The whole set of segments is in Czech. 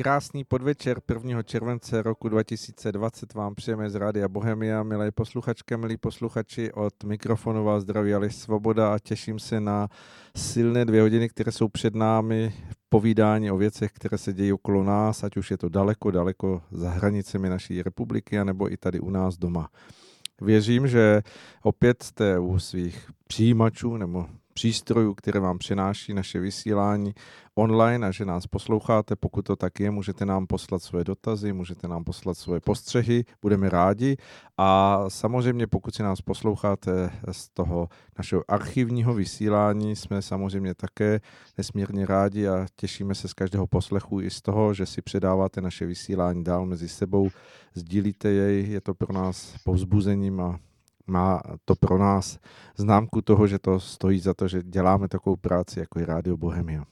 Krásný podvečer 1. července roku 2020 vám přejeme z Rádia Bohemia, milé posluchačky, milí posluchači, od mikrofonu vás zdraví Aleš Svoboda a těším se na silné dvě hodiny, které jsou před námi povídání o věcech, které se dějí okolo nás, ať už je to daleko, daleko za hranicemi naší republiky, anebo i tady u nás doma. Věřím, že opět jste u svých přijímačů nebo přístrojů, které vám přináší naše vysílání online a že nás posloucháte. Pokud to tak je, můžete nám poslat svoje dotazy, můžete nám poslat svoje postřehy, budeme rádi. A samozřejmě, pokud si nás posloucháte z toho našeho archivního vysílání, jsme samozřejmě také nesmírně rádi a těšíme se z každého poslechu i z toho, že si předáváte naše vysílání dál mezi sebou, sdílíte jej, je to pro nás povzbuzením a má to pro nás známku toho, že to stojí za to, že děláme takovou práci, jako je Rádio Bohemia.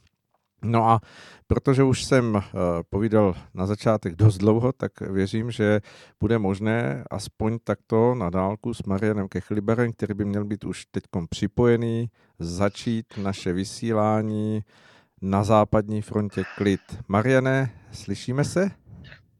No a protože už jsem uh, povídal na začátek dost dlouho, tak věřím, že bude možné aspoň takto na dálku s Marianem Kechliberem, který by měl být už teď připojený, začít naše vysílání na západní frontě klid. Mariane, slyšíme se?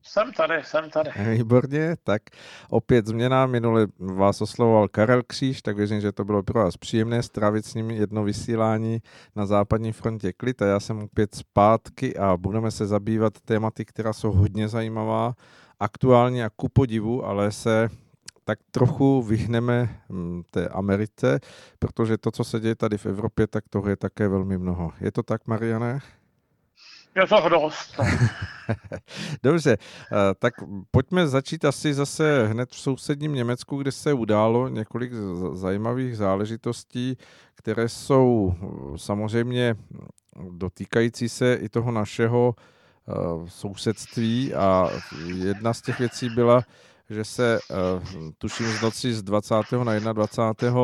Jsem tady, jsem tady. Výborně, tak opět změna. Minule vás oslovoval Karel Kříž, tak věřím, že to bylo pro vás příjemné strávit s ním jedno vysílání na západní frontě klid a já jsem opět zpátky a budeme se zabývat tématy, která jsou hodně zajímavá, aktuálně a ku podivu, ale se tak trochu vyhneme hm, té Americe, protože to, co se děje tady v Evropě, tak toho je také velmi mnoho. Je to tak, Mariane? Dost. Dobře, eh, tak pojďme začít asi zase hned v sousedním Německu, kde se událo několik zajímavých záležitostí, které jsou eh, samozřejmě dotýkající se i toho našeho eh, sousedství a jedna z těch věcí byla, že se, uh, tuším z noci z 20. na 21.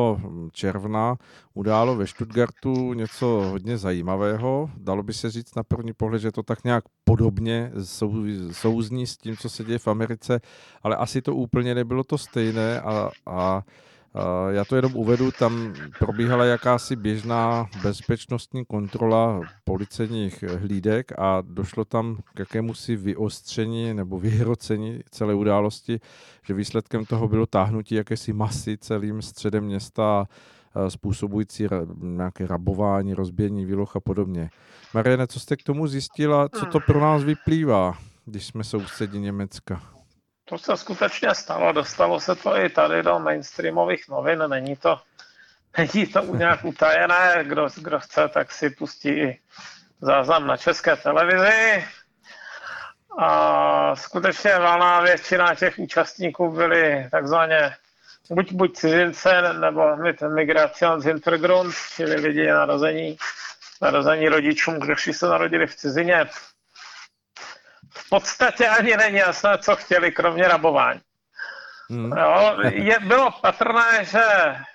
června událo ve Stuttgartu něco hodně zajímavého. Dalo by se říct na první pohled, že to tak nějak podobně sou, souzní s tím, co se děje v Americe, ale asi to úplně nebylo to stejné a, a já to jenom uvedu, tam probíhala jakási běžná bezpečnostní kontrola policejních hlídek a došlo tam k jakémusi vyostření nebo vyhrocení celé události, že výsledkem toho bylo táhnutí jakési masy celým středem města způsobující nějaké rabování, rozbíjení výloh a podobně. Mariane, co jste k tomu zjistila, co to pro nás vyplývá, když jsme sousedí Německa? To se skutečně stalo, dostalo se to i tady do mainstreamových novin, není to, není to nějak utajené, kdo, kdo chce, tak si pustí i záznam na české televizi. A skutečně valná většina těch účastníků byli takzvaně buď, buď cizince, nebo migracion z Hintergrund, čili lidi narození, narození rodičům, kteří se narodili v cizině, v podstatě ani není jasné, co chtěli, kromě rabování. Hmm. Jo, je, bylo patrné, že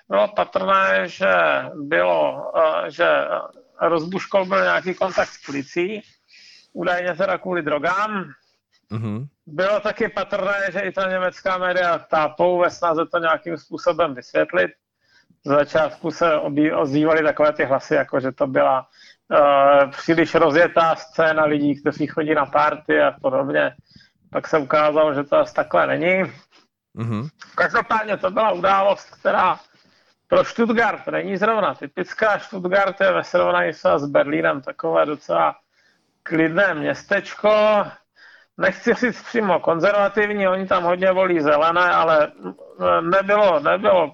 bylo patrné, že bylo, uh, že rozbuškol byl nějaký kontakt s policií, údajně teda kvůli drogám. Mm-hmm. Bylo taky patrné, že i ta německá média tápou ve snaze to nějakým způsobem vysvětlit. Z začátku se ozývaly takové ty hlasy, jako že to byla příliš rozjetá scéna lidí, kteří chodí na party a podobně. Pak se ukázalo, že to asi takhle není. Mm-hmm. Každopádně to byla událost, která pro Stuttgart není zrovna typická. Stuttgart je ve srovnání s Berlínem takové docela klidné městečko. Nechci říct přímo konzervativní, oni tam hodně volí zelené, ale nebylo, nebylo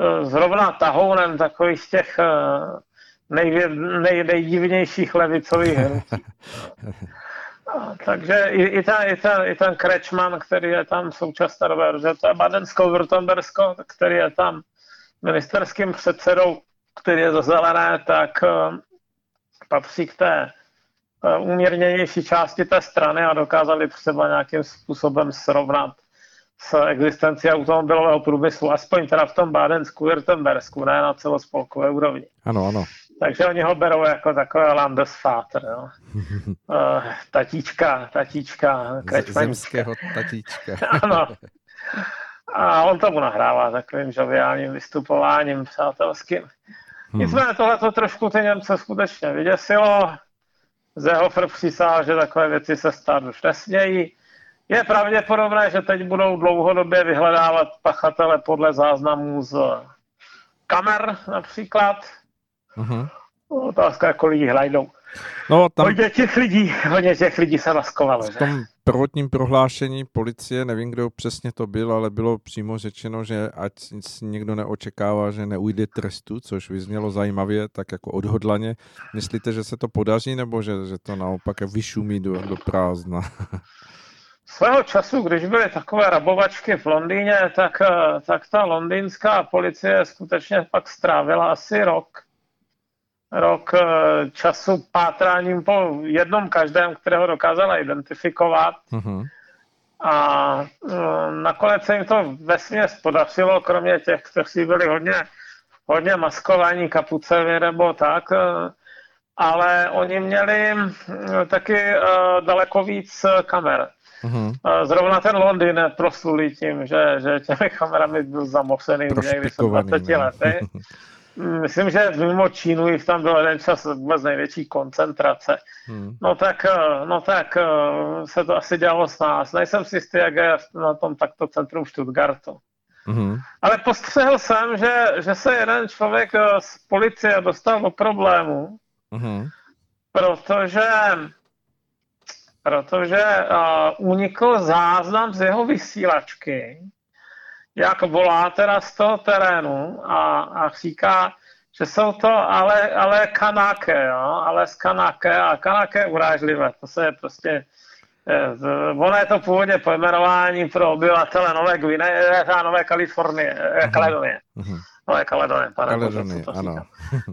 eh, zrovna tahounem takových těch nej, nej, nejdivnějších levicových hnutí. Takže i, i, ta, i, ta, i ten Krečman, který je tam v současné době, že to je Badensko-Württembersko, který je tam ministerským předsedou, který je za zelené, tak uh, patří k té uh, umírněnější části té strany a dokázali třeba nějakým způsobem srovnat s existencí automobilového průmyslu, aspoň teda v tom Bádensku, Württembersku, ne na celospolkové úrovni. Ano, ano. Takže oni ho berou jako takové Landesvater, jo. uh, tatíčka, tatíčka. Zemského tatíčka. ano. A on tomu nahrává takovým žoviálním vystupováním přátelským. Hmm. Nicméně tohle to trošku ty Němce skutečně vyděsilo. Zehofer přísahal, že takové věci se stát už nesmějí. Je pravděpodobné, že teď budou dlouhodobě vyhledávat pachatele podle záznamů z kamer například. Uh-huh. Otázka, jak lidi hlejdou. No, tam... Hodně těch lidí, hodně těch lidí se maskovalo. V tom že? prvotním prohlášení policie, nevím, kdo přesně to byl, ale bylo přímo řečeno, že ať někdo neočekává, že neujde trestu, což vyznělo zajímavě, tak jako odhodlaně. Myslíte, že se to podaří, nebo že, že to naopak vyšumí do, do prázdna? Svého času, když byly takové rabovačky v Londýně, tak, tak ta londýnská policie skutečně pak strávila asi rok rok eh, času pátráním po jednom každém, kterého dokázala identifikovat. Mm-hmm. A eh, nakonec se jim to vesměs podařilo, kromě těch, kteří byli hodně, hodně maskovaní, kapuce nebo tak, eh, ale oni měli taky daleko víc kamer. Mm-hmm. Zrovna ten Londýn proslulý tím, že, že těmi kamerami byl zamocený někdy 20 lety. Myslím, že mimo Čínu jich tam byl jeden čas vůbec největší koncentrace. Hmm. No tak, eh, no tak eh, se to asi dělalo s nás. Nejsem si jistý, jak je na tom takto centrum Stuttgartu. Hmm. Ale postřehl jsem, že, že se jeden člověk eh, z policie dostal do problému, hmm. protože protože uh, unikl záznam z jeho vysílačky jak volá teda z toho terénu a, a říká, že jsou to ale, ale kanáke, jo? ale z kanáke a kanáke je urážlivé. To se je prostě eh, Ono je to původně pojmenování pro obyvatele Nové Gvineje, eh, Nové Kalifornie, uh-huh. Kaledonie. Uh-huh. Nové Kaledonie, pane Kaledonie, Bože, ano.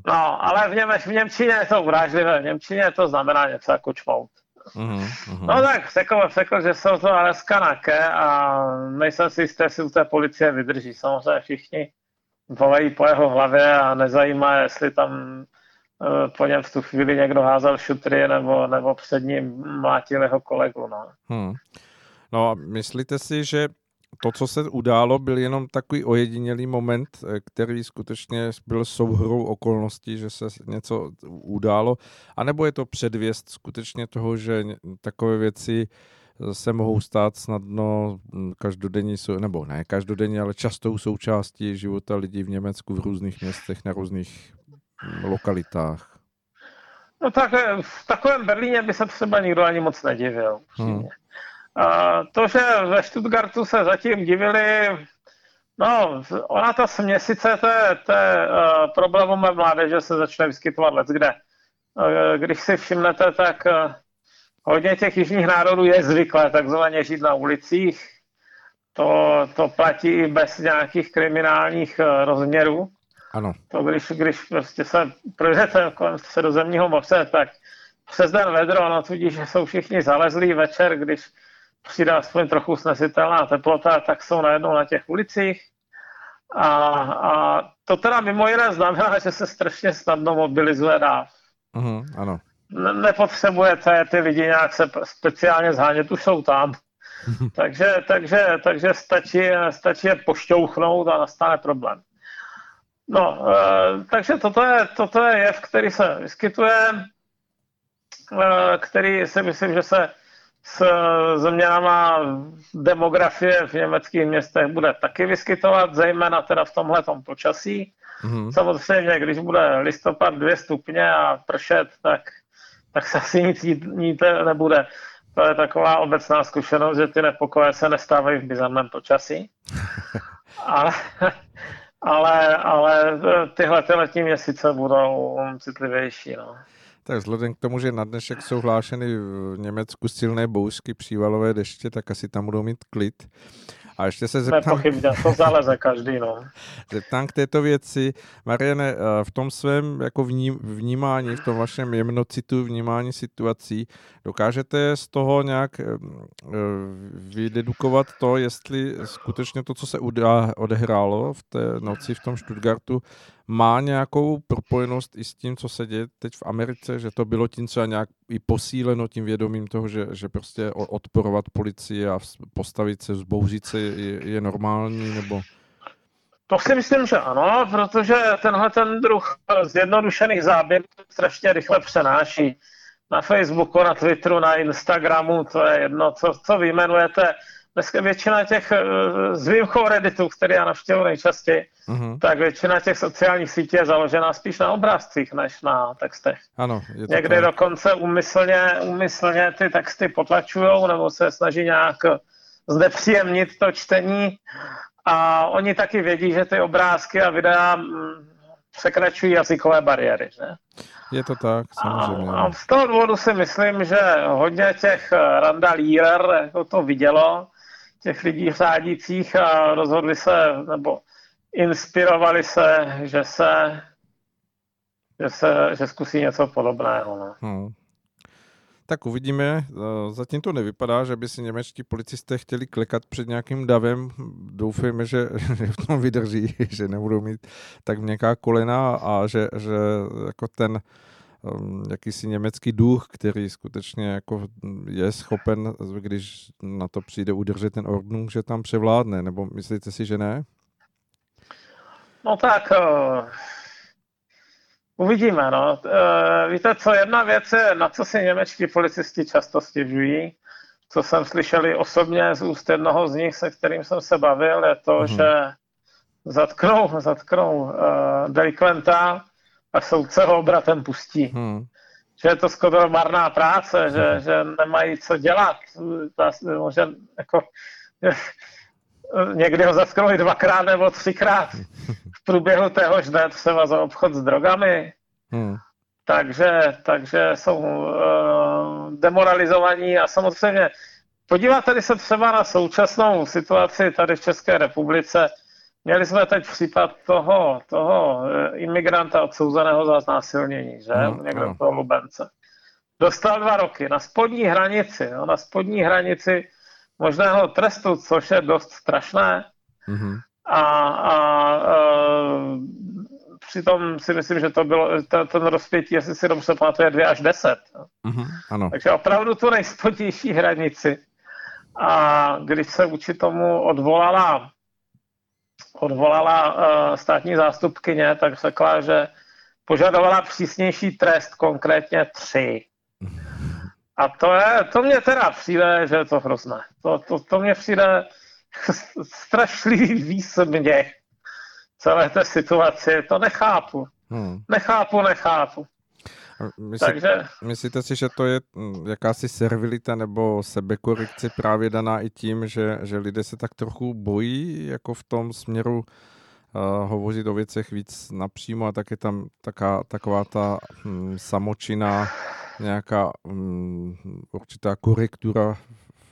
no, ale v, Němč, v Němčině je to urážlivé, v Němčině to znamená něco jako čmout. Mm-hmm. No tak řekl, řekl, že jsou to ale skanake a nejsem si jistý, jestli u té policie vydrží. Samozřejmě všichni volají po jeho hlavě a nezajímá, jestli tam uh, po něm v tu chvíli někdo házel šutry nebo, nebo před ním mlátil jeho kolegu. No. Hmm. No a myslíte si, že to, co se událo, byl jenom takový ojedinělý moment, eh, který skutečně byl souhrou okolností, že se něco událo, anebo je to předvěst skutečně toho, že takové věci eh, se mohou stát snadno hm, každodenní, nebo ne každodenně, ale častou součástí života lidí v Německu v různých městech, na různých hm, lokalitách. No tak eh, v takovém Berlíně by se třeba nikdo ani moc nedivil. Hmm. To, že ve Stuttgartu se zatím divili, no, ona ta směsice té, té uh, problémové mládeže se začne vyskytovat let kde. Uh, když si všimnete, tak uh, hodně těch jižních národů je zvyklé takzvaně žít na ulicích. To, to platí i bez nějakých kriminálních rozměrů. Ano. To když, když prostě se projdete kolem středozemního moře, tak přes den vedro, no tudíž jsou všichni zalezlí večer, když přijde aspoň trochu snesitelná teplota, tak jsou najednou na těch ulicích. A, a to teda mimo jiné znamená, že se strašně snadno mobilizuje dáv. Uh-huh, ano. Ne, nepotřebujete ty lidi nějak se speciálně zhánět, už jsou tam. takže, takže, takže stačí, stačí je pošťouchnout a nastane problém. No, e, takže toto je, toto je jev, který se vyskytuje, e, který si myslím, že se s změnama demografie v německých městech bude taky vyskytovat, zejména teda v tomhle počasí. Mm-hmm. Samozřejmě, když bude listopad 2 stupně a pršet, tak, tak se asi nic dít nebude. To je taková obecná zkušenost, že ty nepokoje se nestávají v bizarném počasí. ale, ale, ale tyhle ty letní měsíce budou citlivější. No. Tak vzhledem k tomu, že na dnešek jsou hlášeny v Německu silné bouřky, přívalové deště, tak asi tam budou mít klid. A ještě se zeptám... Nepochybně, to zaleze každý, no. Zeptám k této věci. Mariane, eh, v tom svém jako vnímání, v tom vašem jemnocitu vnímání situací, dokážete z toho nějak eh, eh, vydedukovat to, jestli skutečně to, co se odehrálo v té noci v tom Stuttgartu, má nějakou propojenost i s tím, co se děje teď v Americe, že to bylo tím třeba nějak i posíleno tím vědomím toho, že, že prostě odporovat policii a postavit se, zbouřit se je, je normální, nebo... To si myslím, že ano, protože tenhle ten druh zjednodušených záběrů strašně rychle přenáší. na Facebooku, na Twitteru, na Instagramu, to je jedno, co, co vyjmenujete. Dneska většina těch, s výjimkou Redditu, který já navštěvuji nejčastěji, uh-huh. tak většina těch sociálních sítí je založena spíš na obrázcích, než na textech. Ano, je to Někdy tak. dokonce umyslně, umyslně ty texty potlačují nebo se snaží nějak znepříjemnit to čtení a oni taky vědí, že ty obrázky a videa mm, překračují jazykové bariéry. Že? Je to tak, samozřejmě. A, a z toho důvodu si myslím, že hodně těch randalírer jako to vidělo, těch lidí řádících a rozhodli se, nebo inspirovali se, že se, že, se, že zkusí něco podobného. Ne? No. Hmm. Tak uvidíme. Eh, zatím to nevypadá, že by si němečtí policisté chtěli klekat před nějakým davem. Doufejme, že, že v tom vydrží, že nebudou mít tak měkká kolena a že, že jako ten um, jakýsi německý duch, který skutečně jako je schopen, když na to přijde udržet ten ordnung, že tam převládne, nebo myslíte si, že ne? No tak uh, uvidíme. No. Uh, víte co, jedna věc je, na co si němečtí policisti často stěžují, co jsem slyšel osobně z úst jednoho z nich, se kterým jsem se bavil, je to, mm-hmm. že zatknou, zatknou uh, delikventa a soudce ho obratem pustí. Hmm. Že je to skoro marná práce, že, hmm. že nemají co dělat. Že, jako, že, někdy ho zatknou dvakrát nebo třikrát v průběhu téhož dne třeba za obchod s drogami. Hmm. Takže, takže jsou uh, demoralizovaní a samozřejmě podíváte se třeba na současnou situaci tady v České republice, Měli jsme teď případ toho, toho eh, imigranta odsouzeného za znásilnění, že? No, Někdo no. toho Lubence. Dostal dva roky na spodní hranici, no, na spodní hranici možného trestu, což je dost strašné. Mm-hmm. A, a, a přitom si myslím, že to bylo, to, ten rozpětí, jestli si dobře pamatuje, 2 až 10. Mm-hmm, ano. Takže opravdu tu nejspodnější hranici. A když se vůči tomu odvolala odvolala uh, státní zástupkyně, tak řekla, že požadovala přísnější trest, konkrétně tři. A to je, to mě teda přijde, že je to hrozné. To, to, to mě přijde strašlivý výsměch celé té situaci. To nechápu. Hmm. Nechápu, nechápu. Myslí, Takže... Myslíte si, že to je hm, jakási servilita nebo sebekorekce právě daná i tím, že, že lidé se tak trochu bojí jako v tom směru uh, hovořit o věcech víc napřímo a tak je tam taká, taková ta hm, samočina, nějaká hm, určitá korektura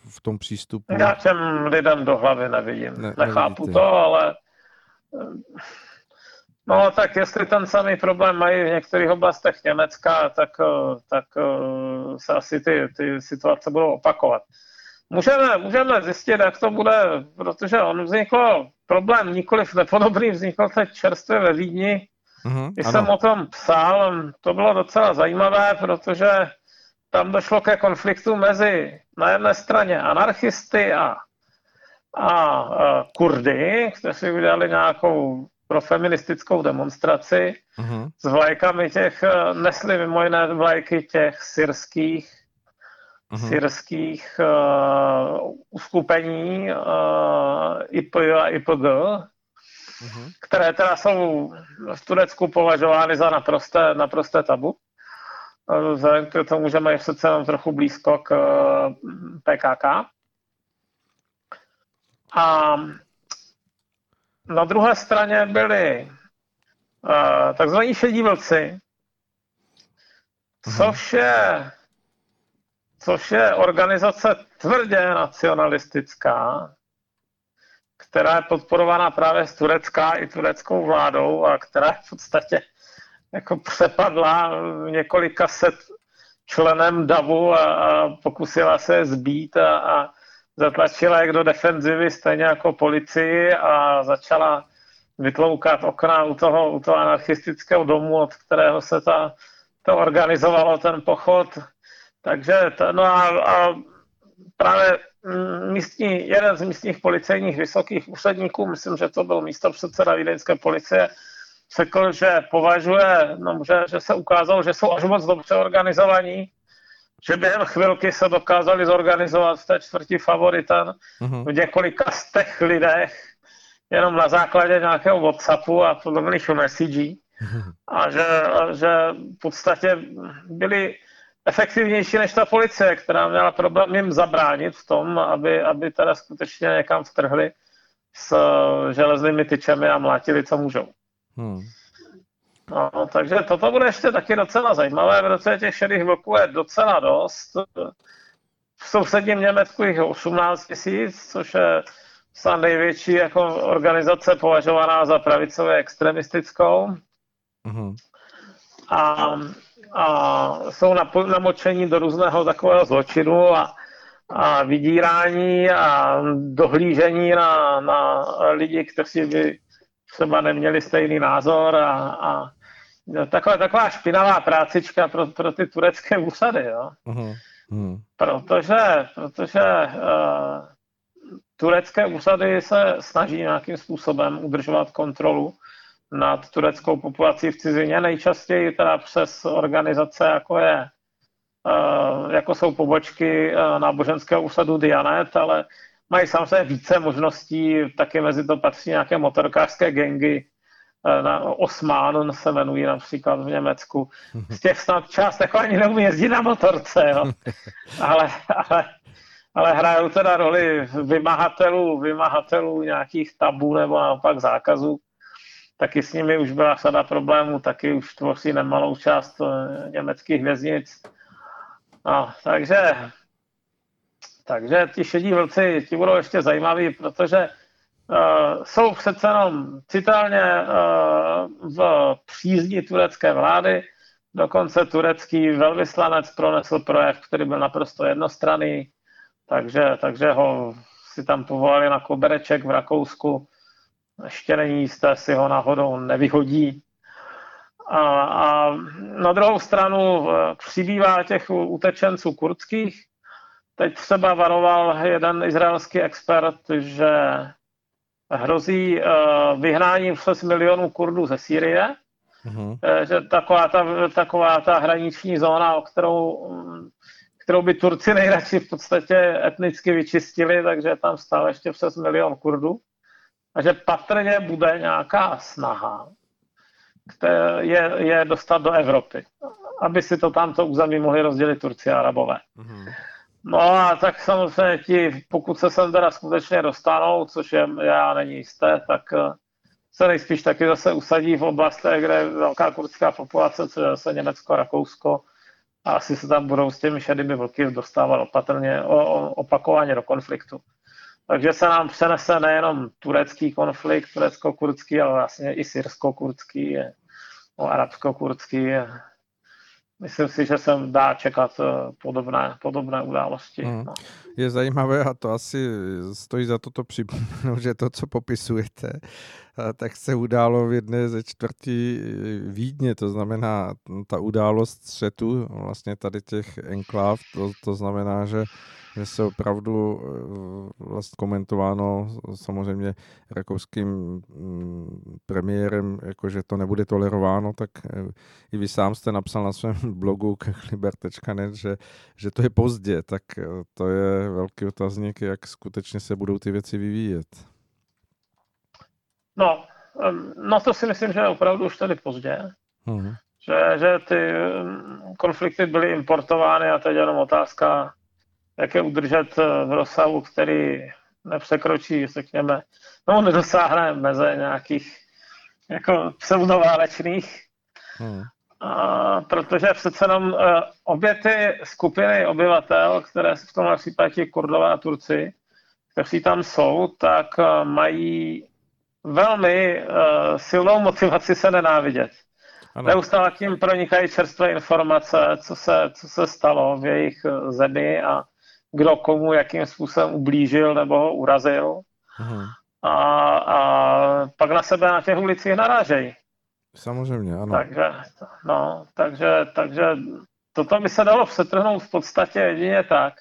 v tom přístupu? Já těm lidem do hlavy nevidím. Ne, Nechápu nevidíte. to, ale No tak jestli ten samý problém mají v některých oblastech Německa, tak, eh, tak eh, se asi ty, ty situace budou opakovat. Můžeme, můžeme zjistit, jak to bude, protože on vznikl problém nikoliv nepodobný, vznikl teď čerstvě ve Vídni. Mm-hmm, Když ano. jsem o tom psal, to bylo docela zajímavé, protože tam došlo ke konfliktu mezi na jedné straně anarchisty a, a, a Kurdy, kteří udělali nějakou pro feministickou demonstraci uh-huh. s vlajkami těch, eh, nesli mimo jiné vlajky těch syrských uh-huh. syrských uh, uskupení uh, IP a IPG, uh-huh. které teda jsou v Turecku považovány za naprosté, naprosté tabu. Vzhledem k tomu, že mají přece jenom trochu blízko k PKK. A na druhé straně byli uh, takzvaní šedí vlci, což je, což je organizace tvrdě nacionalistická, která je podporovaná právě z Turecka i tureckou vládou a která je v podstatě jako přepadla několika set členem DAVu a, a pokusila se zbít a, a zatlačila jak do defenzivy, stejně jako policii a začala vytloukat okna u toho, u toho anarchistického domu, od kterého se ta, to organizovalo ten pochod. Takže to, no a, a právě místní, jeden z místních policejních vysokých úředníků, myslím, že to byl místo předseda vídeňské policie, řekl, že považuje, no, že, že se ukázalo, že jsou až moc dobře organizovaní že během chvilky se dokázali zorganizovat v té čtvrtí favorita uh-huh. v několika z těch lidech, jenom na základě nějakého Whatsappu a podobných messagí. Uh-huh. A že, že v podstatě byli efektivnější než ta policie, která měla problém jim zabránit v tom, aby, aby teda skutečně někam vtrhli s železnými tyčemi a mlátili, co můžou. Hmm. No, takže toto bude ještě taky docela zajímavé, protože těch šedých vlků je docela dost. V sousedním Německu jich 18 tisíc, což je snad největší jako organizace považovaná za pravicově extremistickou. Mm-hmm. A, a jsou namočení do různého takového zločinu a, a vydírání a dohlížení na, na lidi, kteří by třeba neměli stejný názor a, a taková, taková špinavá prácička pro, pro ty turecké úsady, jo. Uh-huh. Uh-huh. Protože, protože uh, turecké úsady se snaží nějakým způsobem udržovat kontrolu nad tureckou populací v cizině, nejčastěji teda přes organizace, jako je uh, jako jsou pobočky uh, náboženského úsadu Dianet, ale mají samozřejmě více možností, taky mezi to patří nějaké motorkářské gengy, Eh, na Osman se jmenují například v Německu. Z těch snad část jako ani neumí jezdit na motorce, jo. Ale, ale, ale hrajou teda roli vymahatelů, vymahatelů nějakých tabů nebo naopak zákazů. Taky s nimi už byla sada problémů, taky už tvoří nemalou část eh, německých věznic. No, takže, takže ti šedí vlci, ti budou ještě zajímaví, protože uh, jsou přece jenom citelně uh, v přízní turecké vlády. Dokonce turecký velvyslanec pronesl projev, který byl naprosto jednostranný, takže, takže ho si tam povolali na kobereček v Rakousku. Ještě není jisté, si ho náhodou nevyhodí. A, a na druhou stranu eh, přibývá těch utečenců kurdských. Teď třeba varoval jeden izraelský expert, že hrozí uh, vyhnáním přes milionů Kurdů ze Sýrie, uh-huh. že taková ta, taková ta hraniční zóna, o kterou, kterou by Turci nejradši v podstatě etnicky vyčistili, takže tam stále ještě přes milion Kurdů. A že patrně bude nějaká snaha které je, je dostat do Evropy, aby si to tamto území mohli rozdělit Turci a Arabové. Uh-huh. No a tak samozřejmě ti, pokud se sem teda skutečně dostanou, což je já není jisté, tak eh, se nejspíš taky zase usadí v oblastech, kde je velká kurdská populace, což je zase Německo, Rakousko, a asi se tam budou s těmi šedými vlky dostávat opatrně, o, opakovaně do konfliktu. Takže se nám přenese nejenom turecký konflikt, turecko-kurdský, ale vlastně i syrsko-kurdský, arabsko-kurdský, myslím si, že se dá čekat eh, podobné, podobné události. No. Je zajímavé a to asi stojí za to to připomenout, že to, co popisujete, eh, tak se událo v jedné ze čtvrtí eh, Vídně, to znamená ta událost střetu vlastně tady těch enkláv, to, to znamená, že že se opravdu vlastně komentováno samozřejmě rakouským mm, premiérem, jako že to nebude tolerováno, tak eh, i vy sám jste napsal na svém blogu liber.net, že, že to je pozdě, tak eh, to je velký otazník, jak skutečně se budou ty věci vyvíjet. No, no to si myslím, že je opravdu už tady pozdě. Hmm. Že, že ty mm, konflikty byly importovány a teď jenom otázka, jak je udržet eh, v rozsahu, který nepřekročí, řekněme, no nedosáhne meze nějakých jako pseudoválečných, hmm. a, protože přece jenom uh, obě ty skupiny obyvatel, které v tomhle případě kurdové a Turci, kteří tam jsou, tak uh, mají velmi uh, silnou motivaci se nenávidět. Ano. Neustále tím pronikají čerstvé informace, co se, co se stalo v jejich zemi a kdo komu jakým způsobem ublížil nebo ho urazil. Hmm. A, a pak na sebe na těch ulicích narážejí. Samozřejmě, ano. Takže, no, takže, takže toto by se dalo přetrhnout v podstatě jedině tak,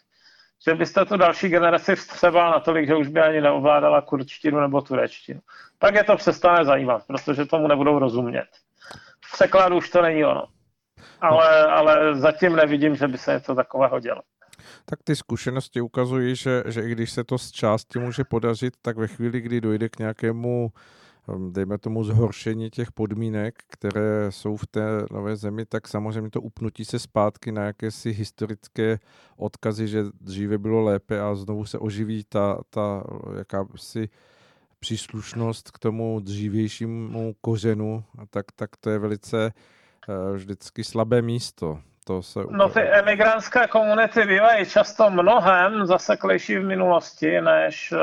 že byste tu další generaci vstřebal natolik, že už by ani neovládala kurčtinu nebo turečtinu. Pak je to přestane zajímat, protože tomu nebudou rozumět. V překladu už to není ono. Ale, no. ale zatím nevidím, že by se něco takového dělo. Tak ty zkušenosti ukazují, že, že i když se to z části může podařit, tak ve chvíli, kdy dojde k nějakému hm, dejme tomu zhoršení těch podmínek, které jsou v té nové zemi, tak samozřejmě to upnutí se zpátky na jakési historické odkazy, že dříve bylo lépe a znovu se oživí ta, ta jakási příslušnost k tomu dřívějšímu kořenu, tak, tak to je velice uh, vždycky slabé místo. To se no ty emigrantské komunity bývají často mnohem zaseklejší v minulosti než uh,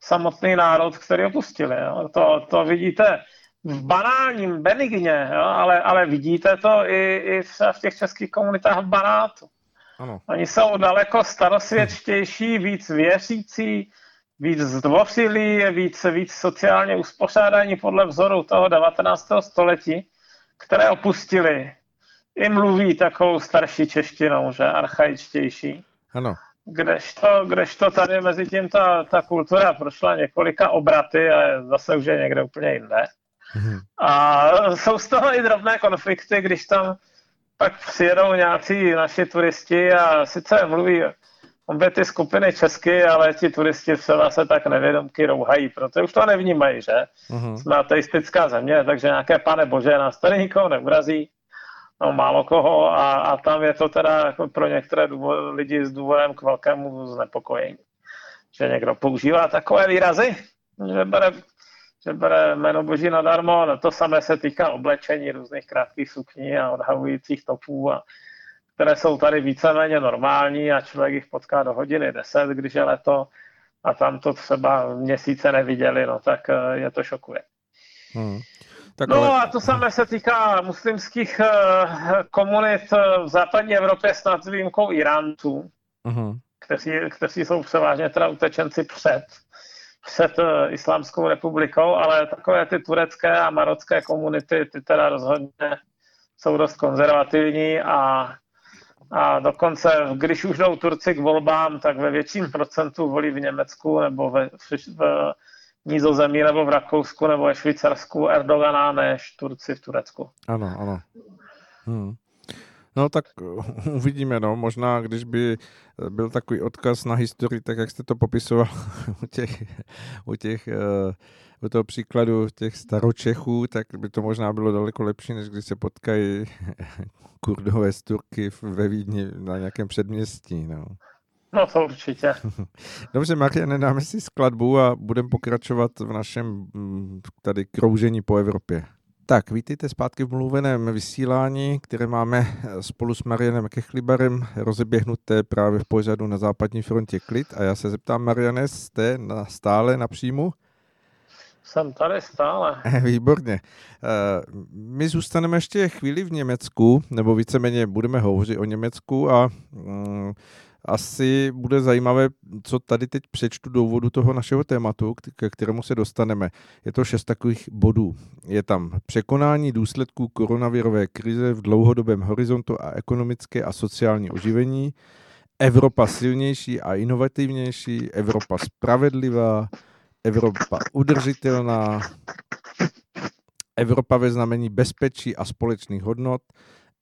samotný národ, který opustili. Jo. To, to vidíte v banálním Benigně, jo, ale, ale vidíte to i, i v těch českých komunitách v Banátu. Ano. Oni jsou daleko starosvědčtější, víc věřící, víc zdvořilí, víc, víc sociálně uspořádání podle vzoru toho 19. století, které opustili. I mluví takovou starší češtinou, že archaičtější. Ano. Kdežto, kdežto tady mezi tím ta, ta kultura prošla několika obraty a zase už je někde úplně jinde. Mhm. A jsou z toho i drobné konflikty, když tam pak přijedou nějací naši turisti a sice mluví obě ty skupiny česky, ale ti turisti se se tak nevědomky rouhají, protože už to nevnímají, že? Uh-huh. Jsme ateistická země, takže nějaké pane bože nás tady nikoho neurazí, no málo koho a, a tam je to teda jako pro některé důvod, lidi s důvodem k velkému znepokojení. Že někdo používá takové výrazy, že bere, že bere jméno boží nadarmo, no to samé se týká oblečení různých krátkých sukní a odhavujících topů a které jsou tady víceméně normální a člověk jich potká do hodiny 10, když je leto a tam to třeba měsíce neviděli, no tak eh, je to šokuje. Hmm. Tak no ale... a to samé se týká muslimských eh, komunit eh, v západní Evropě snad s výjimkou Iránců, uh-huh. kteří, kteří jsou převážně teda utečenci před, před Islámskou republikou, ale takové ty turecké a marocké komunity, ty teda rozhodně jsou dost konzervativní a a dokonce, když už jdou Turci k volbám, tak ve větším procentu volí v Německu nebo ve, v, v Nízozemí nebo v Rakousku nebo ve Švýcarsku Erdogana než Turci v Turecku. Ano, ano. Hmm. No tak uvidíme, no. Možná, když by byl takový odkaz na historii, tak jak jste to popisoval u těch, u těch uh, u toho příkladu těch staročechů, tak by to možná bylo daleko lepší, než když se potkají kurdové z Turky ve Vídni na nějakém předměstí. No. No to určitě. Dobře, Mariane, dáme si skladbu a budeme pokračovat v našem mm, tady kroužení po Evropě. Tak, vítejte zpátky v mluveném vysílání, které máme spolu s Marianem Kechlibarem rozeběhnuté právě v pořadu na západní frontě klid. A já se zeptám, Mariane, jste na, stále na příjmu? Jsem tady stále. Výborně. Eh, my zůstaneme ještě chvíli v Německu, nebo víceméně budeme hovořit o Německu a mm, asi bude zajímavé, co tady teď přečtu do úvodu toho našeho tématu, ke kterému se dostaneme. Je to šest takových bodů. Je tam překonání důsledků koronavirové krize v dlouhodobém horizontu a ekonomické a sociální oživení, Evropa silnější a inovativnější, Evropa spravedlivá, Evropa udržitelná, Evropa ve znamení bezpečí a společných hodnot,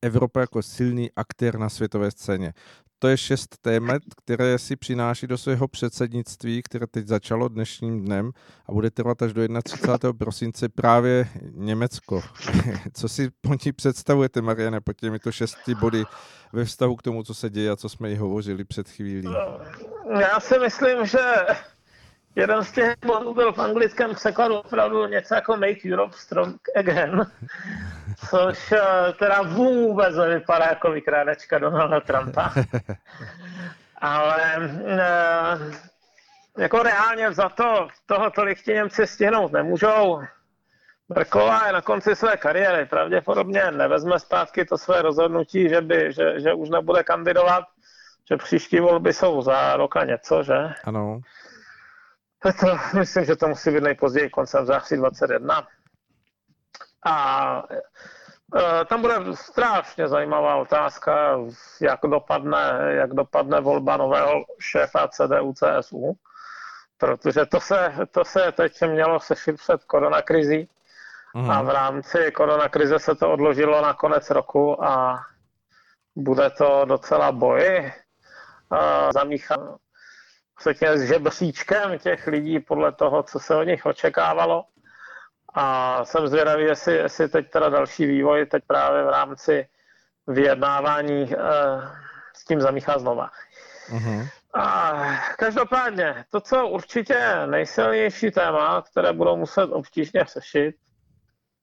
Evropa jako silný aktér na světové scéně. To je šest témat, které si přináší do svého předsednictví, které teď začalo dnešním dnem a bude trvat až do 31. prosince právě Německo. Co si po ní představujete, Mariane, po těmito šesti body ve vztahu k tomu, co se děje a co jsme ji hovořili před chvílí? Já si myslím, že jeden z těch bodů byl v anglickém překladu opravdu něco jako Make Europe Strong Again, což eh, teda vůbec nevypadá jako vykrádečka Donalda Trumpa. Ale eh, jako reálně za to toho tolik ti Němci stihnout nemůžou. Merkelová je na konci své kariéry. Pravděpodobně nevezme zpátky to své rozhodnutí, že, by, že, že už nebude kandidovat, že příští volby jsou za roka něco, že? Ano. To, myslím, že to musí být nejpozději koncem září 21. A e, tam bude strašně zajímavá otázka, jak dopadne, jak dopadne volba nového šéfa CDU CSU, protože to se, to se teď mělo sešit před koronakrizí mm. a v rámci koronakrize se to odložilo na konec roku a bude to docela boj. Zamíchat s žebříčkem těch lidí podle toho, co se od nich očekávalo. A jsem zvědavý, jestli, jestli teď teda další vývoj teď právě v rámci vyjednávání eh, s tím zamíchá znova. Mm-hmm. A každopádně, to, co určitě nejsilnější téma, které budou muset obtížně řešit,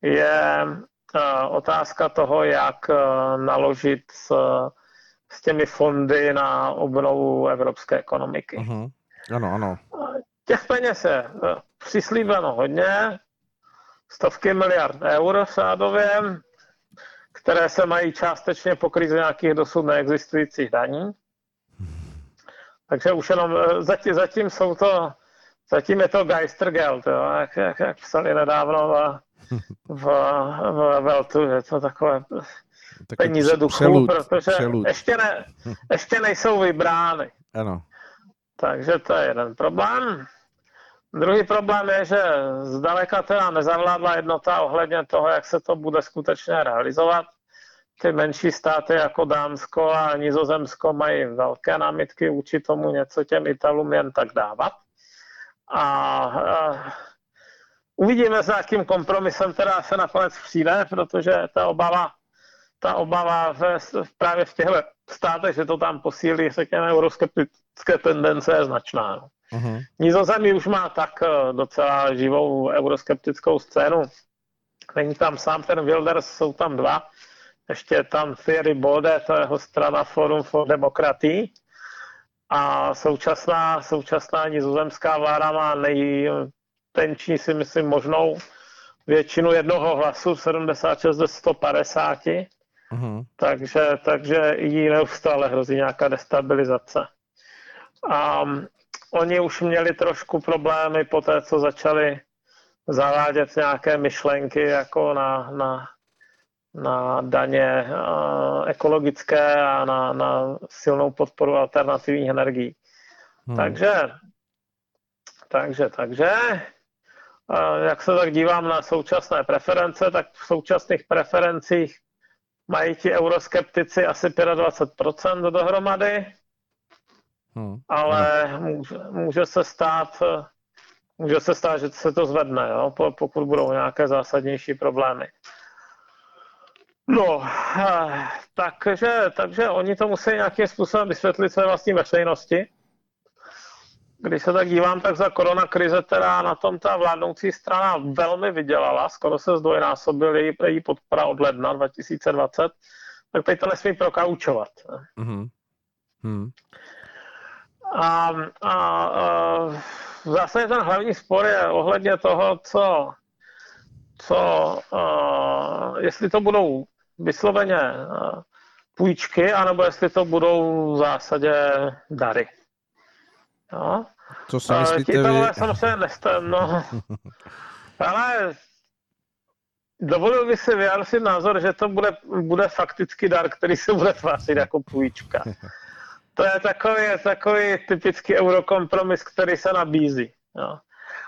je uh, otázka toho, jak uh, naložit s, s těmi fondy na obnovu evropské ekonomiky. Uh-huh. Ano, ano. Těch peněz je přislíbeno hodně, stovky miliard eur sádově, které se mají částečně pokrýt z nějakých dosud neexistujících daní. Takže už jenom eh, zatím, zatím jsou to, zatím je to Geistergeld, jo, jak, jak, jak psali nedávno v, v, v Veltu, je to takové Taky peníze duchů, přelud, protože přelud. Ještě, ne, ještě nejsou vybrány. Ano. Takže to je jeden problém. Druhý problém je, že zdaleka teda nezavládla jednota ohledně toho, jak se to bude skutečně realizovat ty menší státy jako Dánsko a Nizozemsko mají velké námitky vůči tomu něco těm Italům jen tak dávat. A, a uvidíme, s jakým kompromisem teda se nakonec přijde, protože ta obava, ta obava ve, právě v těchto státech, že to tam posílí, řekněme, euroskeptické tendence je značná. Uh-huh. Nizozemí už má tak eh, docela živou euroskeptickou scénu. Není tam sám ten Wilders, jsou tam dva ještě tam Thierry Bode, to je jeho strana Forum for Democracy. A současná, současná nizozemská vláda má nejtenčí si myslím možnou většinu jednoho hlasu, 76 ze 150. Uh-huh. Takže, takže jí neustále hrozí nějaká destabilizace. A oni už měli trošku problémy po té, co začali zavádět nějaké myšlenky jako na, na na daně ekologické a na, na silnou podporu alternativních energií. Hmm. Takže, takže, takže, jak se tak dívám na současné preference, tak v současných preferencích mají ti euroskeptici asi 25% dohromady, hmm. ale může, může se stát, může se stát, že se to zvedne, jo, pokud budou nějaké zásadnější problémy. No, eh, takže, takže oni to musí nějakým způsobem vysvětlit své vlastní veřejnosti. Když se tak dívám, tak za korona krize teda na tom ta vládnoucí strana velmi vydělala, skoro se zdvojnásobil její, její podpora od ledna 2020, tak teď to nesmí prokaučovat. Mm-hmm. Mm. A, a, a zásadě ten hlavní spor je ohledně toho, co, co uh, jestli to budou vysloveně půjčky, anebo jestli to budou v zásadě dary. Jo? Co si myslíte Ti vy? samozřejmě neste, no. Ale dovolil bych si vyjádřit názor, že to bude, bude fakticky dar, který se bude tvářit jako půjčka. To je takový, takový typický eurokompromis, který se nabízí. Jo.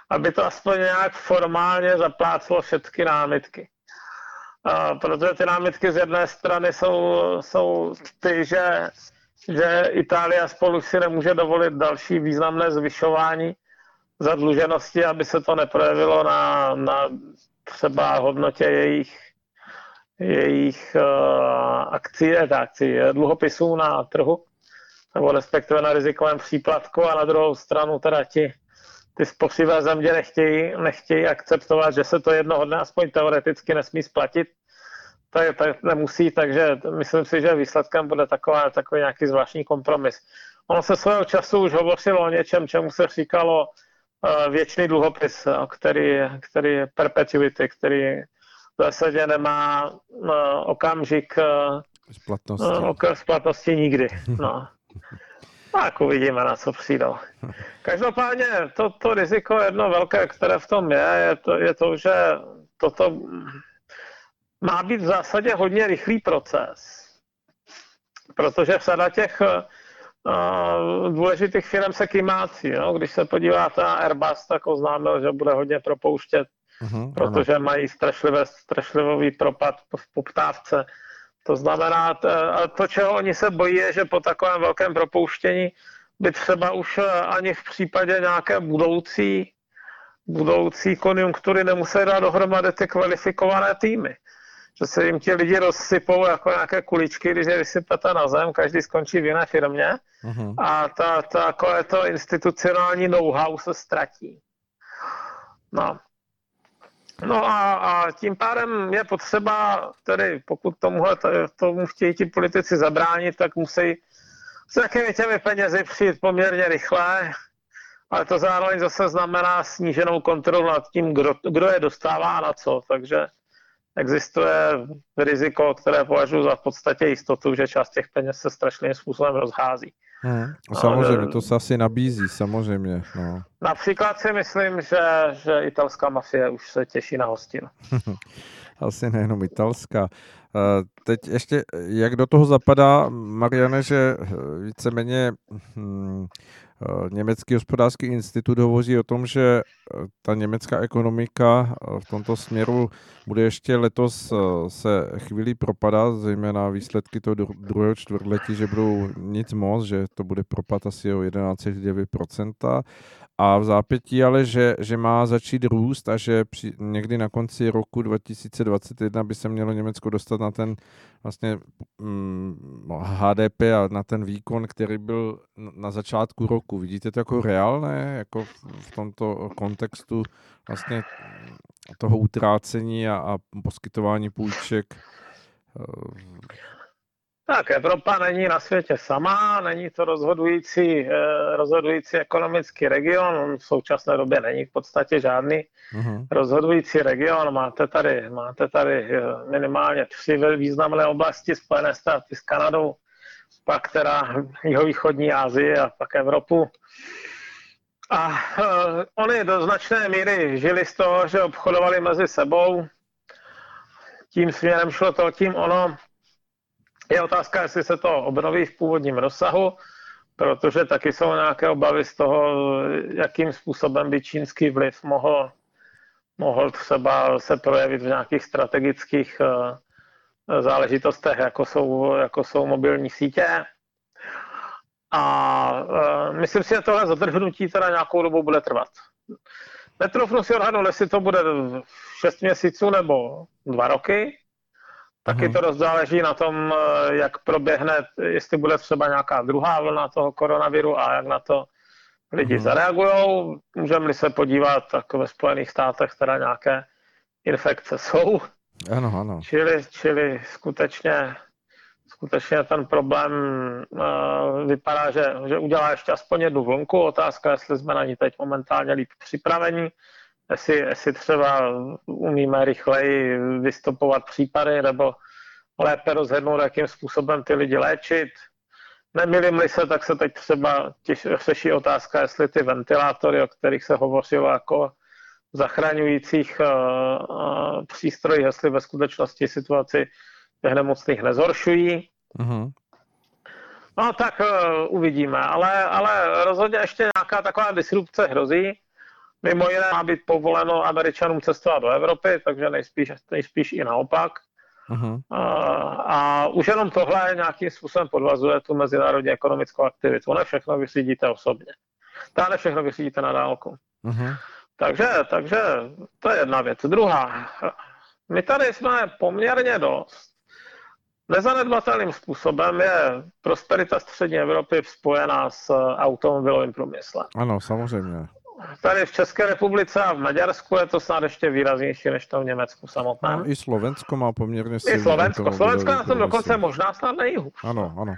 Aby to aspoň nějak formálně zapláclo všechny námitky protože ty námitky z jedné strany jsou, jsou ty, že, že Itálie spolu si nemůže dovolit další významné zvyšování zadluženosti, aby se to neprojevilo na, na třeba hodnotě jejich, jejich uh, akcí, akcí, eh, dluhopisů na trhu, nebo respektive na rizikovém příplatku a na druhou stranu teda ti, ty spořivé země nechtějí, nechtějí akceptovat, že se to jednoho dne aspoň teoreticky nesmí splatit, tak, tak nemusí, takže myslím si, že výsledkem bude taková, takový nějaký zvláštní kompromis. Ono se svého času už hovořilo o něčem, čemu se říkalo uh, věčný dluhopis, který, který je perpetuity, který v zásadě nemá uh, okamžik splatnosti. Splatnosti nikdy. No. Tak uvidíme, na co přijdou. Každopádně to, to riziko jedno velké, které v tom je, je to, je to že toto má být v zásadě hodně rychlý proces, protože sada těch uh, důležitých firm se kymácí. No? Když se podíváte na Airbus, tak oznámil, že bude hodně propouštět uh-huh, protože ano. mají strašlivé, strašlivý propad v poptávce. To znamená, to, čeho oni se bojí, je, že po takovém velkém propouštění by třeba už eh, ani v případě nějaké budoucí, budoucí konjunktury nemuseli dát dohromady ty kvalifikované týmy. Že se jim ti lidi rozsypou jako nějaké kuličky, když je vysypete na zem, každý skončí v jiné firmě uh-huh. a ta, ta, takové to institucionální know-how se ztratí. No. No a, a tím pádem je potřeba, tedy pokud tomuhle, tomu chtějí ti politici zabránit, tak musí s jakými těmi penězi přijít poměrně rychle, ale to zároveň zase znamená sníženou kontrolu nad tím, kdo, kdo je dostává na co. Takže existuje riziko, které považuji za v podstatě jistotu, že část těch peněz se strašným způsobem rozhází. Hmm, samozřejmě, to se asi nabízí, samozřejmě. No. Například si myslím, že, že italská mafie už se těší na hostinu. asi nejenom italská. Teď ještě, jak do toho zapadá, Mariane, že víceméně hm, Německý hospodářský institut hovoří o tom, že ta německá ekonomika v tomto směru bude ještě letos se chvíli propadat, zejména výsledky toho druhého čtvrtletí, že budou nic moc, že to bude propad asi o 11,9% a v zápětí ale, že, že má začít růst a že při, někdy na konci roku 2021 by se mělo Německo dostat na ten vlastně mm, HDP a na ten výkon, který byl na začátku roku. Vidíte to jako reálné, jako v tomto kontextu vlastně toho utrácení a, a poskytování půjček? Tak Evropa není na světě sama, není to rozhodující, eh, rozhodující ekonomický region, v současné době není v podstatě žádný uh-huh. rozhodující region. Máte tady, máte tady eh, minimálně tři významné oblasti, Spojené státy s Kanadou, pak teda jihovýchodní Asii a pak Evropu. A uh, oni do značné míry žili z toho, že obchodovali mezi sebou. Tím směrem šlo to, tím ono je otázka, jestli se to obnoví v původním rozsahu, protože taky jsou nějaké obavy z toho, jakým způsobem by čínský vliv mohl, mohl třeba se projevit v nějakých strategických eh, záležitostech, jako jsou, jako jsou mobilní sítě. A uh, myslím si, že tohle zadrhnutí teda nějakou dobu bude trvat. Netrofnu si odhadnout, jestli to bude 6 měsíců nebo 2 roky, Taky to dost záleží na tom, eh, jak proběhne, jestli bude třeba nějaká druhá vlna toho koronaviru a jak na to lidi uh-huh. zareagují. Můžeme-li se podívat, tak ve Spojených státech teda nějaké infekce jsou. Ano, ano. Čili, čili skutečně, skutečně ten problém uh, vypadá, že, že udělá ještě aspoň jednu vlnku. Otázka, jestli jsme na ní teď momentálně líp připraveni jestli, jestli třeba umíme rychleji vystupovat případy nebo lépe rozhodnout, jakým způsobem ty lidi léčit. Nemilím-li se, tak se teď třeba těž, řeší otázka, jestli ty ventilátory, o kterých se hovořilo jako zachraňujících uh, uh, přístrojích, jestli ve skutečnosti situaci těch nemocných nezhoršují. Uh-huh. No tak uh, uvidíme, ale, ale rozhodně ještě nějaká taková disrupce hrozí. Mimo jiné má být povoleno Američanům cestovat do Evropy, takže nejspíš, nejspíš i naopak. Uh-huh. A, a už jenom tohle nějakým způsobem podvazuje tu mezinárodní ekonomickou aktivitu. Ne všechno vyřídíte osobně. To ne všechno vyřídíte na dálku. Uh-huh. Takže, takže to je jedna věc. Druhá, my tady jsme poměrně dost. Nezanedbatelným způsobem je prosperita střední Evropy spojená s automobilovým průmyslem. Ano, samozřejmě. Tady v České republice a v Maďarsku je to snad ještě výraznější než to v Německu samotném. No, I Slovensko má poměrně silný I Slovensko. Slovensko na tom dokonce možná snad nejhůř. Ano, ano.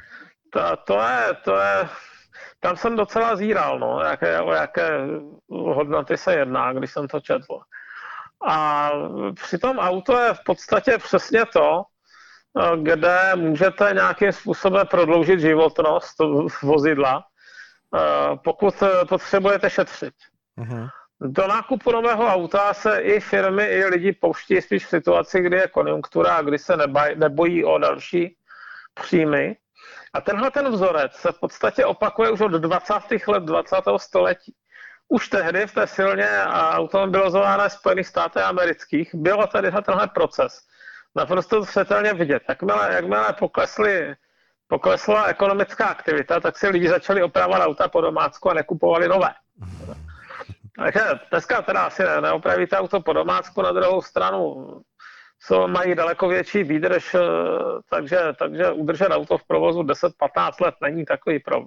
To, to, je, to je, tam jsem docela zíral, no, jaké, o jaké hodnoty se jedná, když jsem to četl. A přitom auto je v podstatě přesně to, kde můžete nějakým způsobem prodloužit životnost vozidla, Eh, pokud eh, potřebujete šetřit. Uh-huh. Do nákupu nového auta se i firmy, i lidi pouští spíš v situaci, kdy je konjunktura a kdy se nebaj, nebojí o další příjmy. A tenhle ten vzorec se v podstatě opakuje už od 20. let 20. století. už tehdy v té silně automobilizované Spojených státech amerických bylo tady tenhle proces naprosto zřetelně vidět. Jakmile, jakmile poklesly, poklesla ekonomická aktivita, tak si lidi začali opravovat auta po domácku a nekupovali nové. Takže dneska teda asi neopravíte auto po domácku, na druhou stranu jsou, mají daleko větší výdrž, eh, takže, takže udržet auto v provozu 10-15 let není takový pro,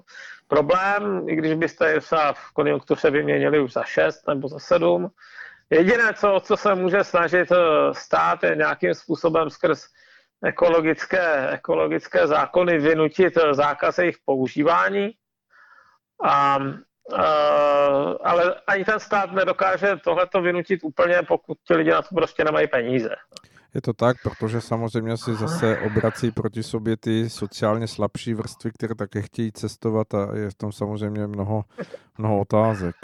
problém, i když byste se v konjunktuře vyměnili už za 6 nebo za 7. Jediné, co, co se může snažit eh, stát, je nějakým způsobem skrz ekologické, ekologické zákony vynutit eh, zákaz jejich používání. A, a, ale ani ten stát nedokáže tohleto vynutit úplně, pokud ti lidi na to prostě nemají peníze. Je to tak, protože samozřejmě si zase obrací proti sobě ty sociálně slabší vrstvy, které také chtějí cestovat a je v tom samozřejmě mnoho, mnoho otázek.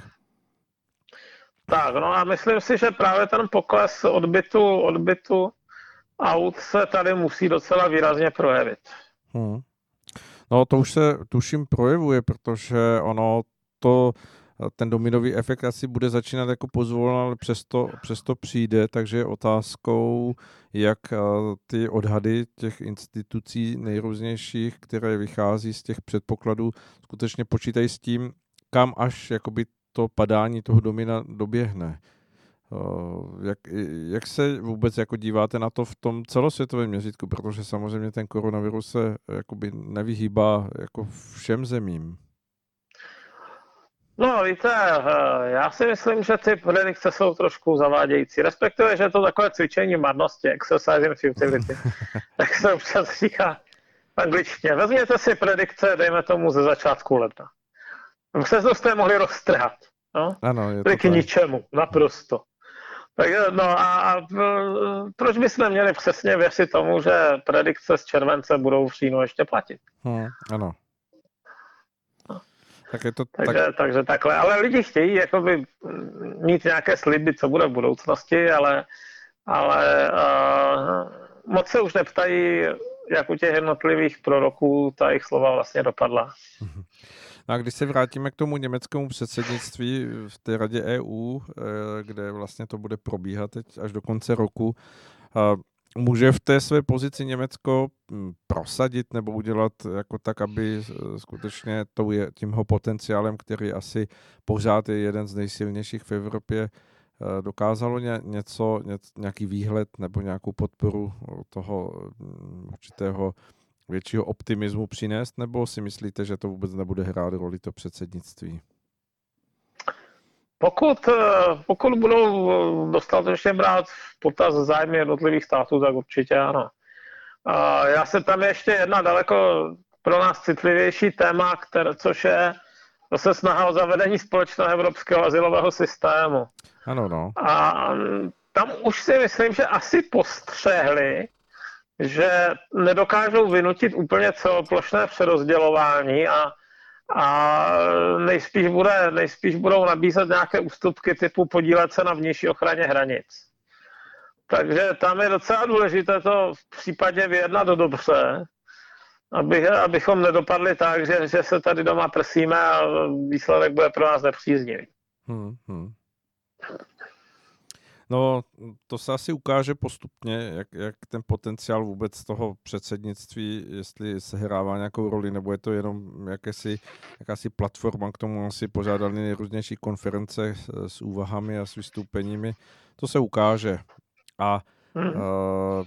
Tak, no a myslím si, že právě ten pokles odbytu, odbytu aut se tady musí docela výrazně projevit. Hmm. No to už se tuším projevuje, protože ono to ten dominový efekt asi bude začínat jako pozvolna, ale přesto, přesto přijde, takže je otázkou, jak ty odhady těch institucí nejrůznějších, které vychází z těch předpokladů, skutečně počítají s tím, kam až jakoby to padání toho domina doběhne. Jak, jak se vůbec jako díváte na to v tom celosvětovém měřítku, protože samozřejmě ten koronavirus se jakoby nevyhýbá jako všem zemím. No víte, eh, já si myslím, že ty predikce jsou trošku zavádějící. Respektive, že je to takové cvičení marnosti, exercise in futility. tak se občas říká v angličtině. Vezměte si predikce, dejme tomu ze začátku ledna. Se to jste mohli roztrhat. No? Ano, je to k ničemu, naprosto. Tak, no a, a proč bychom měli přesně věřit tomu, že predikce z července budou v říjnu ještě platit? Hmm, ano. Tak je to takže, tak... takže takhle, ale lidi chtějí jakoby mít nějaké sliby, co bude v budoucnosti, ale, ale uh, moc se už neptají, jak u těch jednotlivých proroků ta jejich slova vlastně dopadla. No a když se vrátíme k tomu německému předsednictví v té radě EU, eh, kde vlastně to bude probíhat teď až do konce roku, Může v té své pozici Německo hm, prosadit nebo udělat jako tak, aby skutečně tou je, tímho potenciálem, který asi pořád je jeden z nejsilnějších v Evropě, eh, dokázalo ně, něco, ně, nějaký výhled nebo nějakou podporu toho hm, určitého většího optimismu přinést, nebo si myslíte, že to vůbec nebude hrát roli to předsednictví? Pokud, eh, pokud budou eh, dostatečně brát v potaz zájmy jednotlivých států, tak určitě ano. A já se tam ještě jedna daleko pro nás citlivější téma, které, což je zase snaha o zavedení společného evropského asilového systému. Ano, no. A mm, tam už si myslím, že asi postřehli, že nedokážou vynutit úplně celoplošné přerozdělování a a nejspíš, bude, nejspíš budou nabízet nějaké ústupky typu podílet se na vnější ochraně hranic. Takže tam je docela důležité to v případě vyjednat dobře, aby, abychom nedopadli tak, že, že se tady doma prsíme a výsledek bude pro nás nepříznivý. Hmm, hmm. No, to se asi ukáže postupně, jak, jak ten potenciál vůbec toho předsednictví, jestli se hrává nějakou roli, nebo je to jenom jakési, jakási platforma, k tomu asi pořádali nejrůznější konference s, úvahami a s vystoupeními. To se ukáže. A hmm. uh,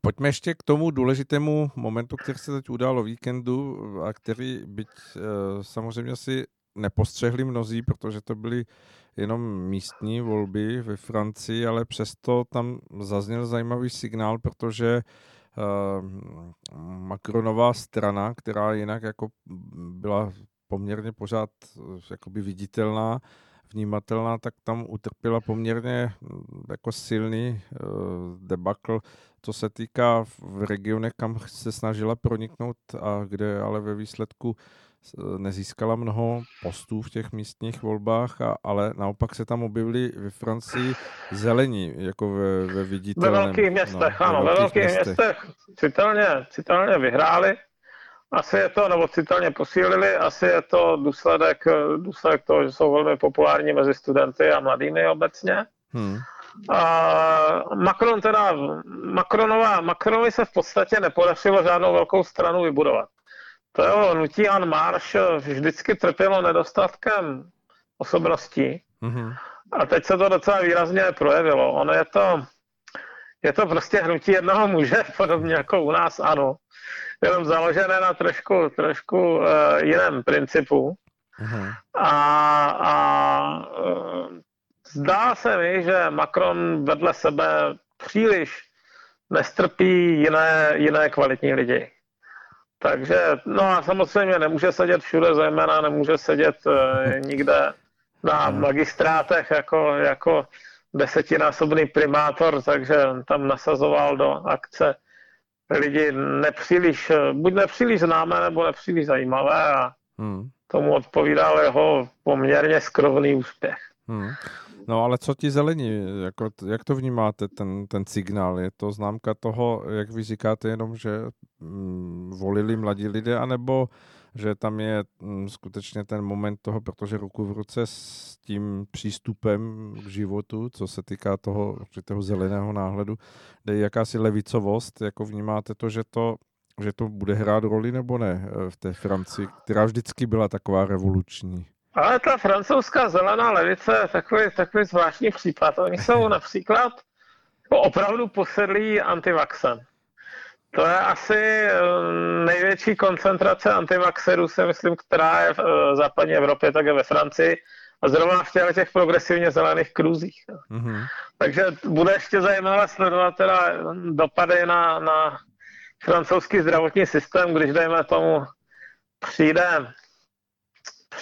Pojďme ještě k tomu důležitému momentu, který se teď udál o víkendu a který byť uh, samozřejmě si nepostřehli mnozí, protože to byly jenom místní volby ve Francii, ale přesto tam zazněl zajímavý signál, protože uh, Macronová strana, která jinak jako byla poměrně pořád jakoby viditelná, vnímatelná, tak tam utrpěla poměrně jako silný uh, debakl, co se týká v regionech, kam se snažila proniknout a kde ale ve výsledku nezískala mnoho postů v těch místních volbách, a, ale naopak se tam objevili ve Francii zelení, jako ve, ve viditelném. Ve velkých městech, no, ano, ve velkých, městech. městech citelně, citelně vyhráli Asi je to, nebo citelně posílili, asi je to důsledek, důsledek toho, že jsou velmi populární mezi studenty a mladými obecně. Hmm. A Macron teda, Macronová, Macronovi se v podstatě nepodařilo žádnou velkou stranu vybudovat. To jeho hnutí An Marš vždycky trpělo nedostatkem osobností. Mm-hmm. A teď se to docela výrazně projevilo. Ono je to, je to prostě hnutí jednoho muže, podobně jako u nás, ano. Jenom založené na trošku, trošku uh, jiném principu. Mm-hmm. A, a uh, zdá se mi, že Macron vedle sebe příliš nestrpí jiné, jiné kvalitní lidi. Takže, no a samozřejmě nemůže sedět všude, zejména nemůže sedět uh, nikde na magistrátech jako, jako desetinásobný primátor, takže tam nasazoval do akce lidi nepříliš, buď nepříliš známé, nebo nepříliš zajímavé a hmm. tomu odpovídal jeho poměrně skrovný úspěch. Hmm. No ale co ti zelení, jako, jak to vnímáte, ten, ten signál? Je to známka toho, jak vy říkáte jenom, že mm, volili mladí lidé, anebo že tam je mm, skutečně ten moment toho, protože ruku v ruce s tím přístupem k životu, co se týká toho určitého zeleného náhledu, je jakási levicovost, jako vnímáte to, že to že to bude hrát roli nebo ne eh, v té Francii, která vždycky byla taková revoluční? Ale ta francouzská zelená levice je takový, takový zvláštní případ. Oni jsou například opravdu posedlí antivaxem. To je asi eh, největší koncentrace antivaxerů, si myslím, která je v eh, západní Evropě, tak je ve Francii. A zrovna v těch, těch progresivně zelených kruzích. Mm-hmm. Takže bude ještě zajímavé sledovat teda dopady na, na francouzský zdravotní systém, když dejme tomu přijde,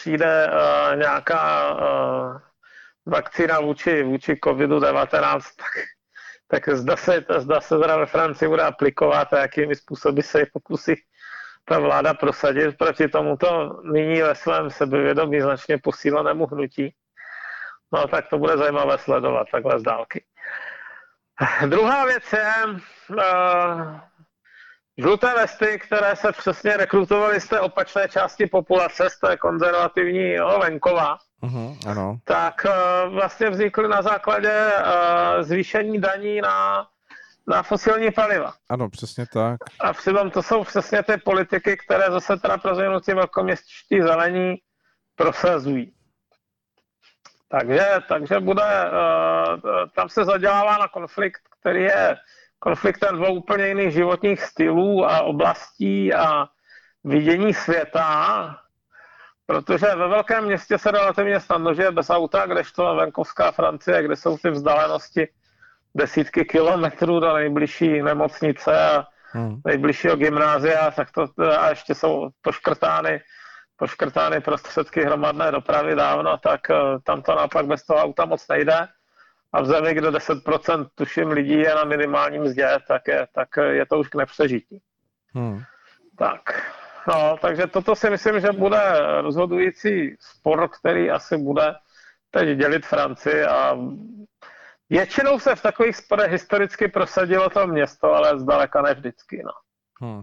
přijde uh, nějaká uh, vakcína vůči, vůči COVID-19, tak tak zda se, zda se teda ve Francii bude aplikovat a jakými způsoby se ji pokusí ta vláda prosadit proti tomuto nyní ve svém sebevědomí značně posílenému hnutí. No tak to bude zajímavé sledovat takhle z dálky. Druhá věc je uh, žluté vesty, které se přesně rekrutovaly z té opačné části populace, z té konzervativní venkova. Uh-huh, ano. tak uh, vlastně vznikly na základě uh, zvýšení daní na, na fosilní paliva. Ano, přesně tak. A přitom to jsou přesně ty politiky, které zase teda pro zvěnutí velkoměstští zelení prosazují. Takže, takže bude, uh, tam se zadělává na konflikt, který je konfliktem dvou úplně jiných životních stylů a oblastí a vidění světa, Protože ve velkém městě se relativně snadno žije bez auta, kdežto venkovská Francie, kde jsou ty vzdálenosti desítky kilometrů do nejbližší nemocnice a hmm. nejbližšího gymnázia, tak to a ještě jsou poškrtány, poškrtány prostředky hromadné dopravy dávno, tak eh, tam to naopak bez toho auta moc nejde. A v zemi, kde 10% tuším lidí je na minimálním mzdě, tak je, tak je to už k nepřežití. Hmm. Tak. No, takže toto si myslím, že bude rozhodující spor, který asi bude teď dělit Francii a většinou se v takových sporech historicky prosadilo to město, ale zdaleka ne vždycky, no. Hmm.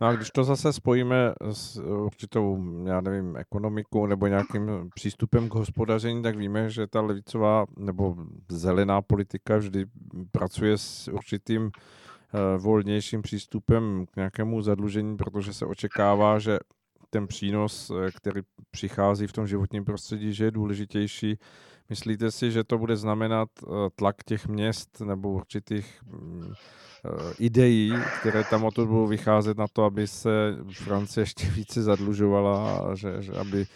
No a když to zase spojíme s určitou, já nevím, ekonomikou nebo nějakým přístupem k hospodaření, tak víme, že ta levicová nebo zelená politika vždy pracuje s určitým Eh, volnějším přístupem k nějakému zadlužení, protože se očekává, že ten přínos, eh, který přichází v tom životním prostředí, že je důležitější. Myslíte si, že to bude znamenat eh, tlak těch měst nebo určitých mm, ideí, které tam o to budou vycházet na to, aby se Francie ještě více zadlužovala, že, že aby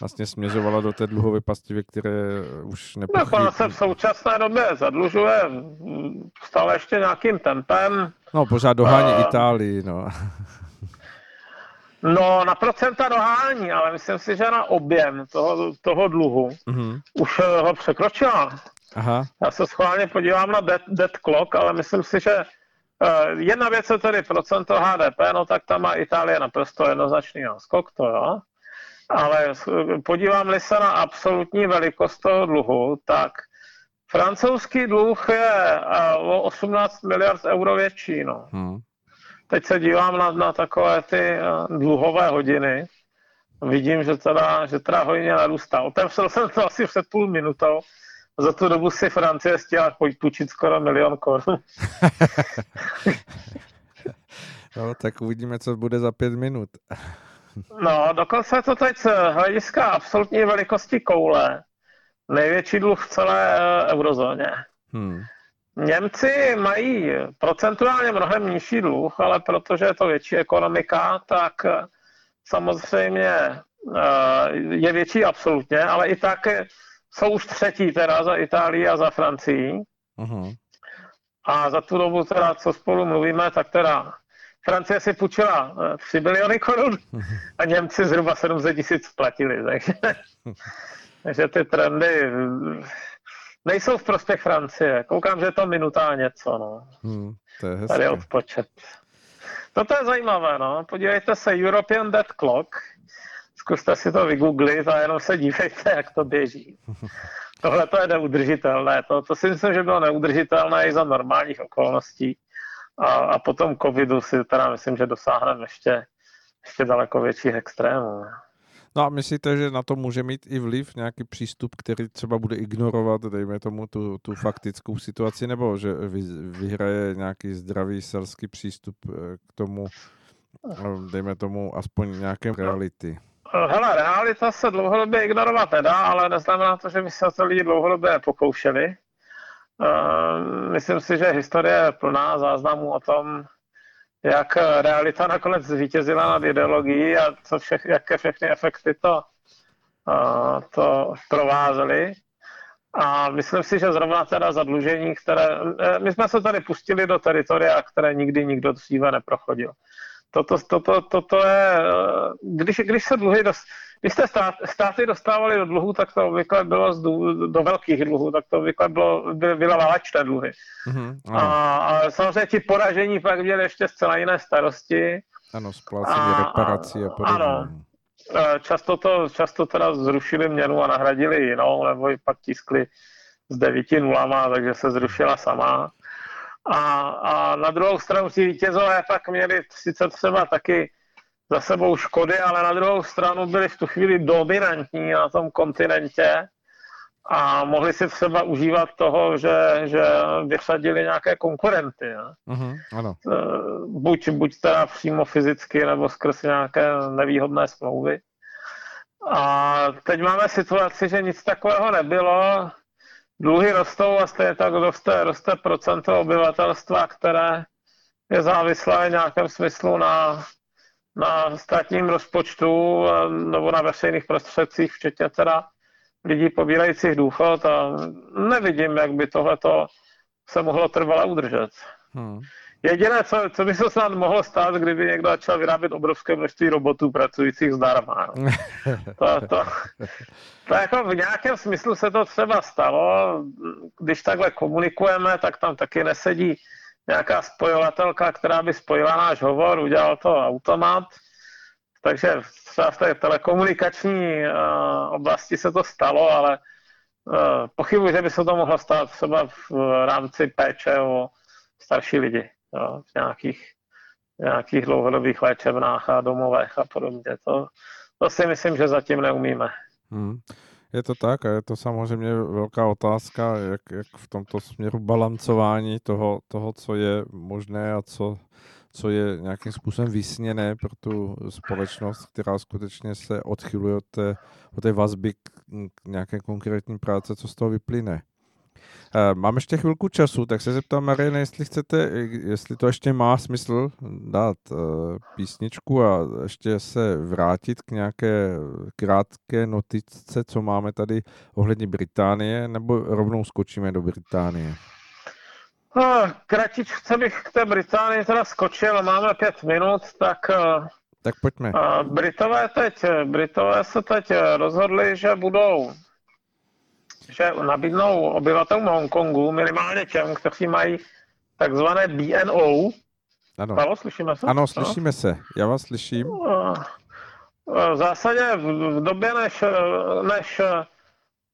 vlastně směřovala do té dluhové pasti, ve které už nepochybí. No, se v současné době zadlužuje stále ještě nějakým tempem. No, pořád dohání uh, Itálii, no. No, na procenta dohání, ale myslím si, že na objem toho, toho dluhu uh-huh. už eh, ho překročila. Aha. Já se schválně podívám na dead, dead clock, ale myslím si, že uh, jedna věc je tedy procento HDP, no tak tam má Itálie naprosto jednoznačný skok, to jo ale podívám-li se na absolutní velikost toho dluhu, tak francouzský dluh je o 18 miliard euro větší. No. Hmm. Teď se dívám na, na takové ty eh, dluhové hodiny. Vidím, že teda, že teda hojně narůstá. Otevřel jsem to asi před půl minutou. Za tu dobu si Francie stihla půjčit skoro milion korun. no, tak uvidíme, co bude za pět minut. no, dokonce to teď z hlediska absolutní velikosti koule. Největší dluh v celé eh, eurozóně. Hmm. Němci mají procentuálně mnohem nižší dluh, ale protože je to větší ekonomika, tak samozřejmě eh, je větší absolutně, ale i tak jsou už třetí teda za Itálií a za Francií. Uh-huh. A za tu dobu teda, co spolu mluvíme, tak teda Francie si půjčila 3 eh, biliony korun a Němci zhruba 700 tisíc platili, takže, takže ty trendy nejsou v prospěch Francie. Koukám, že je to minuta a něco, no. Hmm, to je hezké. Tady odpočet. No to je zajímavé, no. Podívejte se, European Dead Clock. Zkuste si to vygooglit a jenom se dívejte, jak to běží. Tohle to je neudržitelné. To, to si myslím, že bylo neudržitelné i za normálních okolností. A, a potom covidu si teda myslím, že dosáhneme ještě, ještě daleko větších extrémů. No a myslíte, že na to může mít i vliv nějaký přístup, který třeba bude ignorovat, dejme tomu, tu, tu faktickou situaci, nebo že vy, vyhraje nějaký zdravý selský přístup eh, k tomu, eh, dejme tomu, aspoň nějaké reality? Hele, realita se dlouhodobě ignorovat nedá, ale neznamená to, že by se to lidi dlouhodobě pokoušeli. Uh, myslím si, že historie je plná záznamů o tom, jak realita nakonec zvítězila nad ideologií a co všech, jaké všechny efekty to, uh, to provázely. A myslím si, že zrovna teda zadlužení, které... Eh, my jsme se tady pustili do teritoria, které nikdy nikdo dříve neprochodil. Toto, toto, toto je... Eh, když, když se dluhy dost, když jste stát, státy dostávali do dluhu, tak to obvykle bylo z, do velkých dluhů, tak to obvykle bylo, by, byla válečné dluhy. Mm-hmm, a, a samozřejmě ti poražení pak měli ještě zcela jiné starosti. Ano, splácení reparací a podobně. Ano, často to, často teda zrušili měnu a nahradili jinou, nebo ji pak tiskli s devíti nulama, takže se zrušila sama. A, a na druhou stranu ti vítězové pak měli sice třeba taky za sebou škody, ale na druhou stranu byli v tu chvíli dominantní na tom kontinentě a mohli si třeba užívat toho, že, že vysadili nějaké konkurenty. Uh-huh, ano. Buď, buď teda přímo fyzicky, nebo skrz nějaké nevýhodné smlouvy. A teď máme situaci, že nic takového nebylo. Dluhy rostou a stejně tak roste, roste procento obyvatelstva, které je závislé v nějakém smyslu na na státním rozpočtu nebo na veřejných prostředcích, včetně teda lidí pobírajících důchod a nevidím, jak by tohleto se mohlo trvale udržet. Hmm. Jediné, co, co by se snad mohlo stát, kdyby někdo začal vyrábět obrovské množství robotů pracujících zdarma. No. To, to, to jako v nějakém smyslu se to třeba stalo. Když takhle komunikujeme, tak tam taky nesedí nějaká spojovatelka, která by spojila náš hovor, udělal to automat. Takže třeba v té telekomunikační uh, oblasti se to stalo, ale uh, pochybuji, že by se to mohlo stát třeba v rámci péče o starší lidi v nějakých, nějakých dlouhodobých léčebnách a domovech a podobně. To, to si myslím, že zatím neumíme. Hmm. Je to tak a je to samozřejmě velká otázka, jak, jak v tomto směru balancování toho, toho, co je možné a co, co je nějakým způsobem vysněné pro tu společnost, která skutečně se odchyluje od té, od té vazby k, nějaké konkrétní práce, co z toho vyplyne. Eh, mám ještě chvilku času, tak se zeptám Mariana, jestli chcete, jestli to ještě má smysl dát uh, písničku a ještě se vrátit k nějaké krátké notice, co máme tady ohledně Británie, nebo rovnou skočíme do Británie? No, kratičce bych k té Británii teda skočil, máme pět minut, tak tak pojďme. Britové, teď, Britové se teď rozhodli, že budou že nabídnou obyvatelům Hongkongu, minimálně těm, kteří mají takzvané BNO. Ano. Palo, slyšíme se? Ano, slyšíme no? se. Já vás slyším. V zásadě v době, než, než,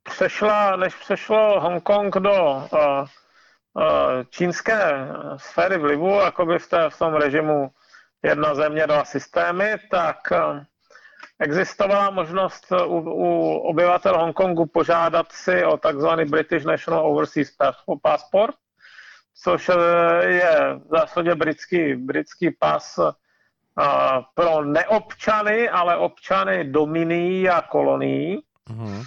přešla, než přešlo Hongkong do čínské sféry vlivu, by v, té, v tom režimu jedna země, dva systémy, tak existovala možnost u, u obyvatel Hongkongu požádat si o takzvaný British National Overseas Passport, což je v zásadě britský, britský pas pro neobčany, ale občany dominií a kolonií. Mm-hmm.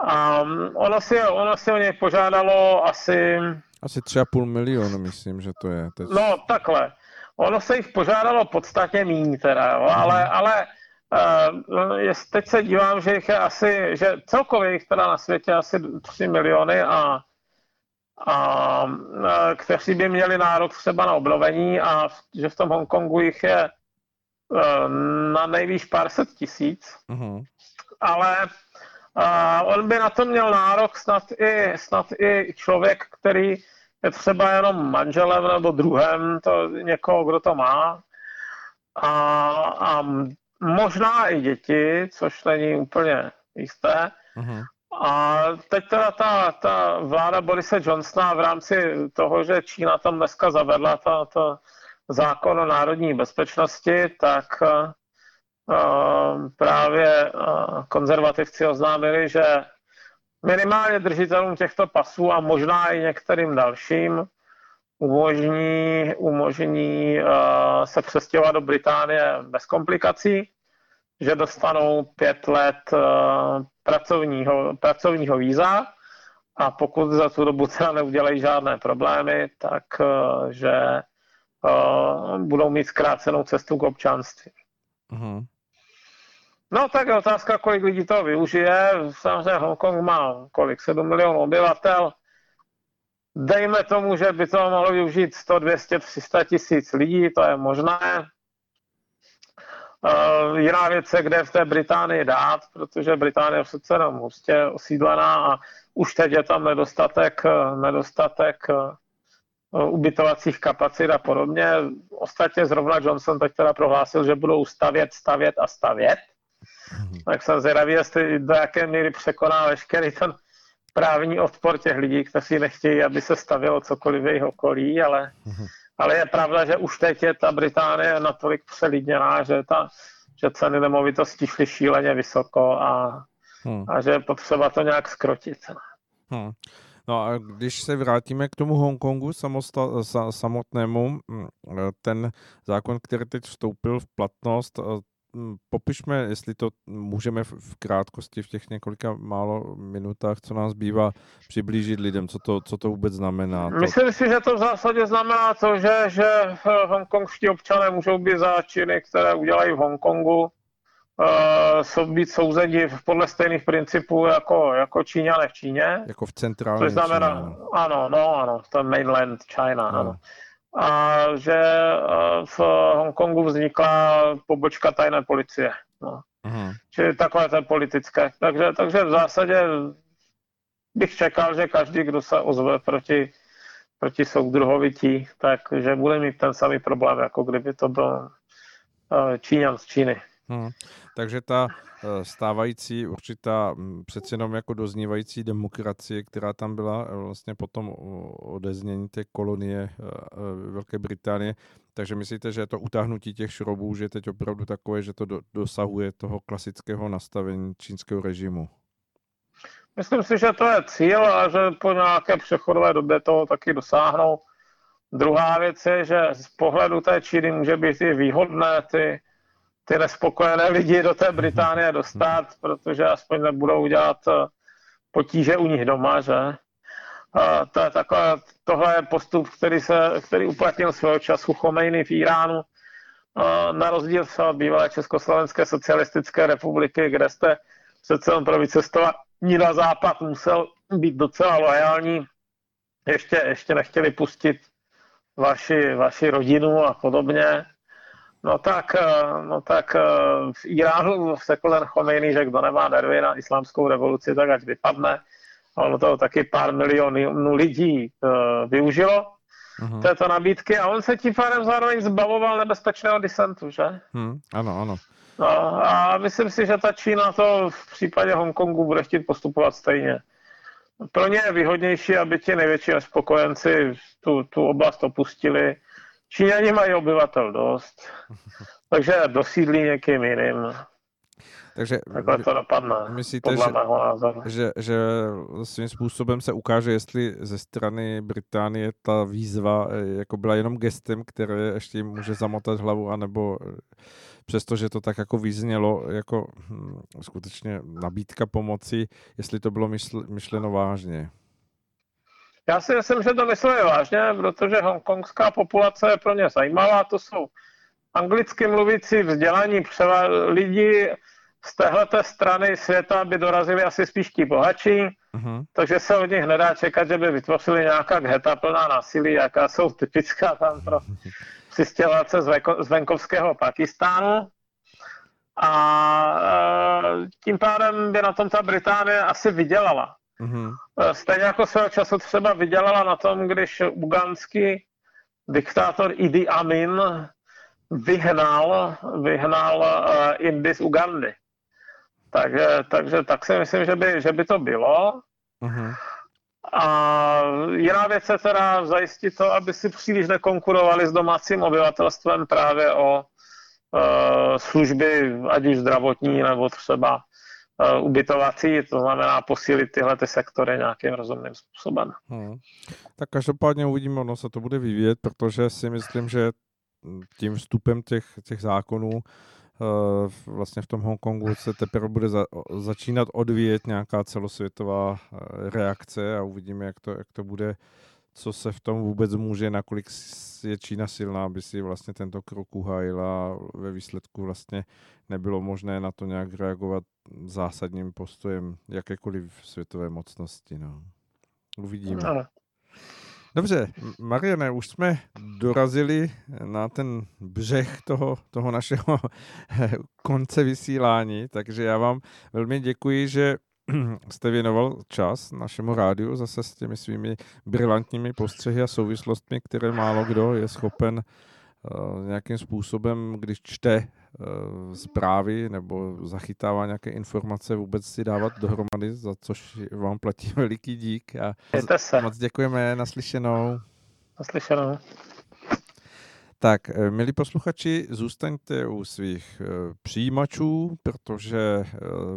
A ono si, ono si o něj požádalo asi... Asi 3,5 milionu, myslím, že to je. Teď. No, takhle. Ono se jich požádalo podstatně méně teda, jo, mm-hmm. ale, ale teď se dívám, že jich je asi, že celkově jich teda na světě asi 3 miliony a a, kteří by měli nárok třeba na obnovení a že v tom Hongkongu jich je Eh, na nejvýš pár set tisíc, uh-huh. ale uh, on by na to měl nárok snad i, snad i člověk, který je třeba jenom manželem nebo druhem to někoho, kdo to má. A, a možná i děti, což není úplně jisté. Uh-huh. A teď teda ta, ta vláda Borise Johnsona v rámci toho, že Čína tam dneska zavedla ta, ta zákon o národní bezpečnosti, tak eh, právě eh, konzervativci oznámili, že minimálně držitelům těchto pasů a možná i některým dalším umožní, umožní se přestěhovat do Británie bez komplikací, že dostanou pět let pracovního, pracovního víza a pokud za tu dobu teda neudělají žádné problémy, tak že budou mít zkrácenou cestu k občanství. Uh-huh. No tak je otázka, kolik lidí to využije. Samozřejmě Hongkong má kolik? 7 milionů obyvatel. Dejme tomu, že by to mohlo využít 100, 200, 300 tisíc lidí, to je možné. Uh, jiná věc je, kde v té Británii dát, protože Británie je přece jenom hustě osídlená a už teď je tam nedostatek, nedostatek ubytovacích kapacit a podobně. Ostatně zrovna Johnson teď teda prohlásil, že budou stavět, stavět a stavět. Mm-hmm. Tak jsem zvědavý, jestli do jaké míry překoná veškerý ten právní odpor těch lidí, kteří nechtějí, aby se stavilo cokoliv v jejich okolí, ale, mm-hmm. ale je pravda, že už teď je ta Británie natolik přelidněná, že, ta, že ceny nemovitostí šly šíleně vysoko a, hmm. a že je potřeba to nějak skrotit. Hmm. No a když se vrátíme k tomu Hongkongu samosta, samotnému, mm, ten zákon, který teď vstoupil v platnost, mm, popišme, jestli to můžeme v krátkosti v těch několika málo minutách, co nás bývá, přiblížit lidem, co to, co to vůbec znamená. To... Myslím si, že to v zásadě znamená to, že, že hongkongští občané můžou být za činy, které udělají v Hongkongu, uh, být souzeni podle stejných principů jako, jako Číňané v Číně. Jako v centrální Což znamená, Číně. No. ano, no, ano, to mainland China, no. ano. A že v Hongkongu vznikla pobočka tajné policie. No. Uh-huh. Čili takové to politické. Takže, takže v zásadě bych čekal, že každý, kdo se ozve proti, proti soudruhovití, takže bude mít ten samý problém, jako kdyby to byl uh, Číňan z Číny. Hmm. Takže ta eh, stávající určitá hm, přeci jenom jako doznívající demokracie, která tam byla eh, vlastně potom odeznění té kolonie eh, Velké Británie, takže myslíte, že to utáhnutí těch šrobů, že je teď opravdu takové, že to do, dosahuje toho klasického nastavení čínského režimu? Myslím si, že to je cíl a že po nějaké přechodové době toho taky dosáhnou. Druhá věc je, že z pohledu té Číny může být i výhodné ty ty nespokojené lidi do té Británie dostat, protože aspoň nebudou dělat eh, potíže u nich doma, že? A to je takové, tohle je postup, který, se, který uplatnil svého času Chomejny v Iránu, na rozdíl od bývalé Československé socialistické republiky, kde jste přece pro vycestování na západ musel být docela lojální, ještě, ještě nechtěli pustit vaši, vaši rodinu a podobně. No tak, eh, no tak eh, v Iránu řekl ten Khomeini, že kdo nemá nervy na islámskou revoluci, tak ať vypadne. Ono to taky pár milionů lidí uh, využilo uh-huh. této nabídky a on se tím pádem zároveň zbavoval nebezpečného disentu, že? Hmm, ano, ano. No, a myslím si, že ta Čína to v případě Hongkongu bude chtít postupovat stejně. Pro ně je výhodnější, aby ti největší nespokojenci tu, tu oblast opustili, Číňani mají obyvatel dost, takže dosídlí někým jiným. Takže Takhle to dopadne, myslíte, že, že, že svým způsobem se ukáže, jestli ze strany Británie ta výzva eh, jako byla jenom gestem, které ještě jim může zamotat hlavu, anebo eh, přestože to tak jako vyznělo jako hm, skutečně nabídka pomoci, jestli to bylo myšl, myšleno vážně. Já si myslím, že to mysleli vážně, protože hongkongská populace je pro ně zajímavá. To jsou anglicky mluvící vzdělaní lidi, z téhleté strany světa by dorazili asi spíš ti bohatší, uh-huh. takže se od nich nedá čekat, že by vytvořili nějaká heta plná násilí, jaká jsou typická tam pro přistěhovalce z venkovského Pakistánu. A e, tím pádem by na tom ta Británie asi vydělala. Uh-huh. Stejně jako svého času třeba vydělala na tom, když ugandský diktátor Idi Amin vyhnal, vyhnal uh, Indy z Ugandy. Takže, takže tak si myslím, že by, že by to bylo. Uh-huh. A jiná věc je teda zajistit to, aby si příliš nekonkurovali s domácím obyvatelstvem právě o uh, služby, ať už zdravotní nebo třeba ubytovací, to znamená posílit tyhle ty sektory nějakým rozumným způsobem. Hmm. Tak každopádně uvidíme, ono se to bude vyvíjet, protože si myslím, že tím vstupem těch, těch zákonů Eh, vlastně v tom Hongkongu se teprve bude za, začínat odvíjet nějaká celosvětová eh, reakce a uvidíme, jak to, jak to bude, co se v tom vůbec může, nakolik je Čína silná, aby si vlastně tento krok uhájila ve výsledku vlastně nebylo možné na to nějak reagovat zásadním postojem jakékoliv světové mocnosti. No. Uvidíme. No. Dobře, Mariane, už jsme dorazili na ten břeh toho, toho našeho konce vysílání, takže já vám velmi děkuji, že jste věnoval čas našemu rádiu zase s těmi svými brilantními postřehy a souvislostmi, které málo kdo je schopen uh, nějakým způsobem, když čte zprávy nebo zachytává nějaké informace, vůbec si dávat dohromady, za což vám platí veliký dík. A moc děkujeme, naslyšenou. Naslyšenou. Tak, eh, milí posluchači, zůstaňte u svých přijímačů, protože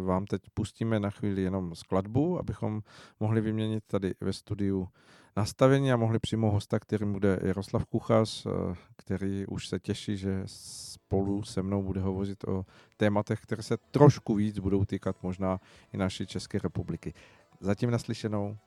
vám teď pustíme na chvíli jenom skladbu, abychom mohli vyměnit tady ve studiu nastavení a mohli přímo hosta, kterým bude Jaroslav Kuchař, eh, který už se těší, že spolu se mnou bude hovořit o tématech, které se trošku víc budou týkat možná i naší České republiky. Zatím naslyšenou.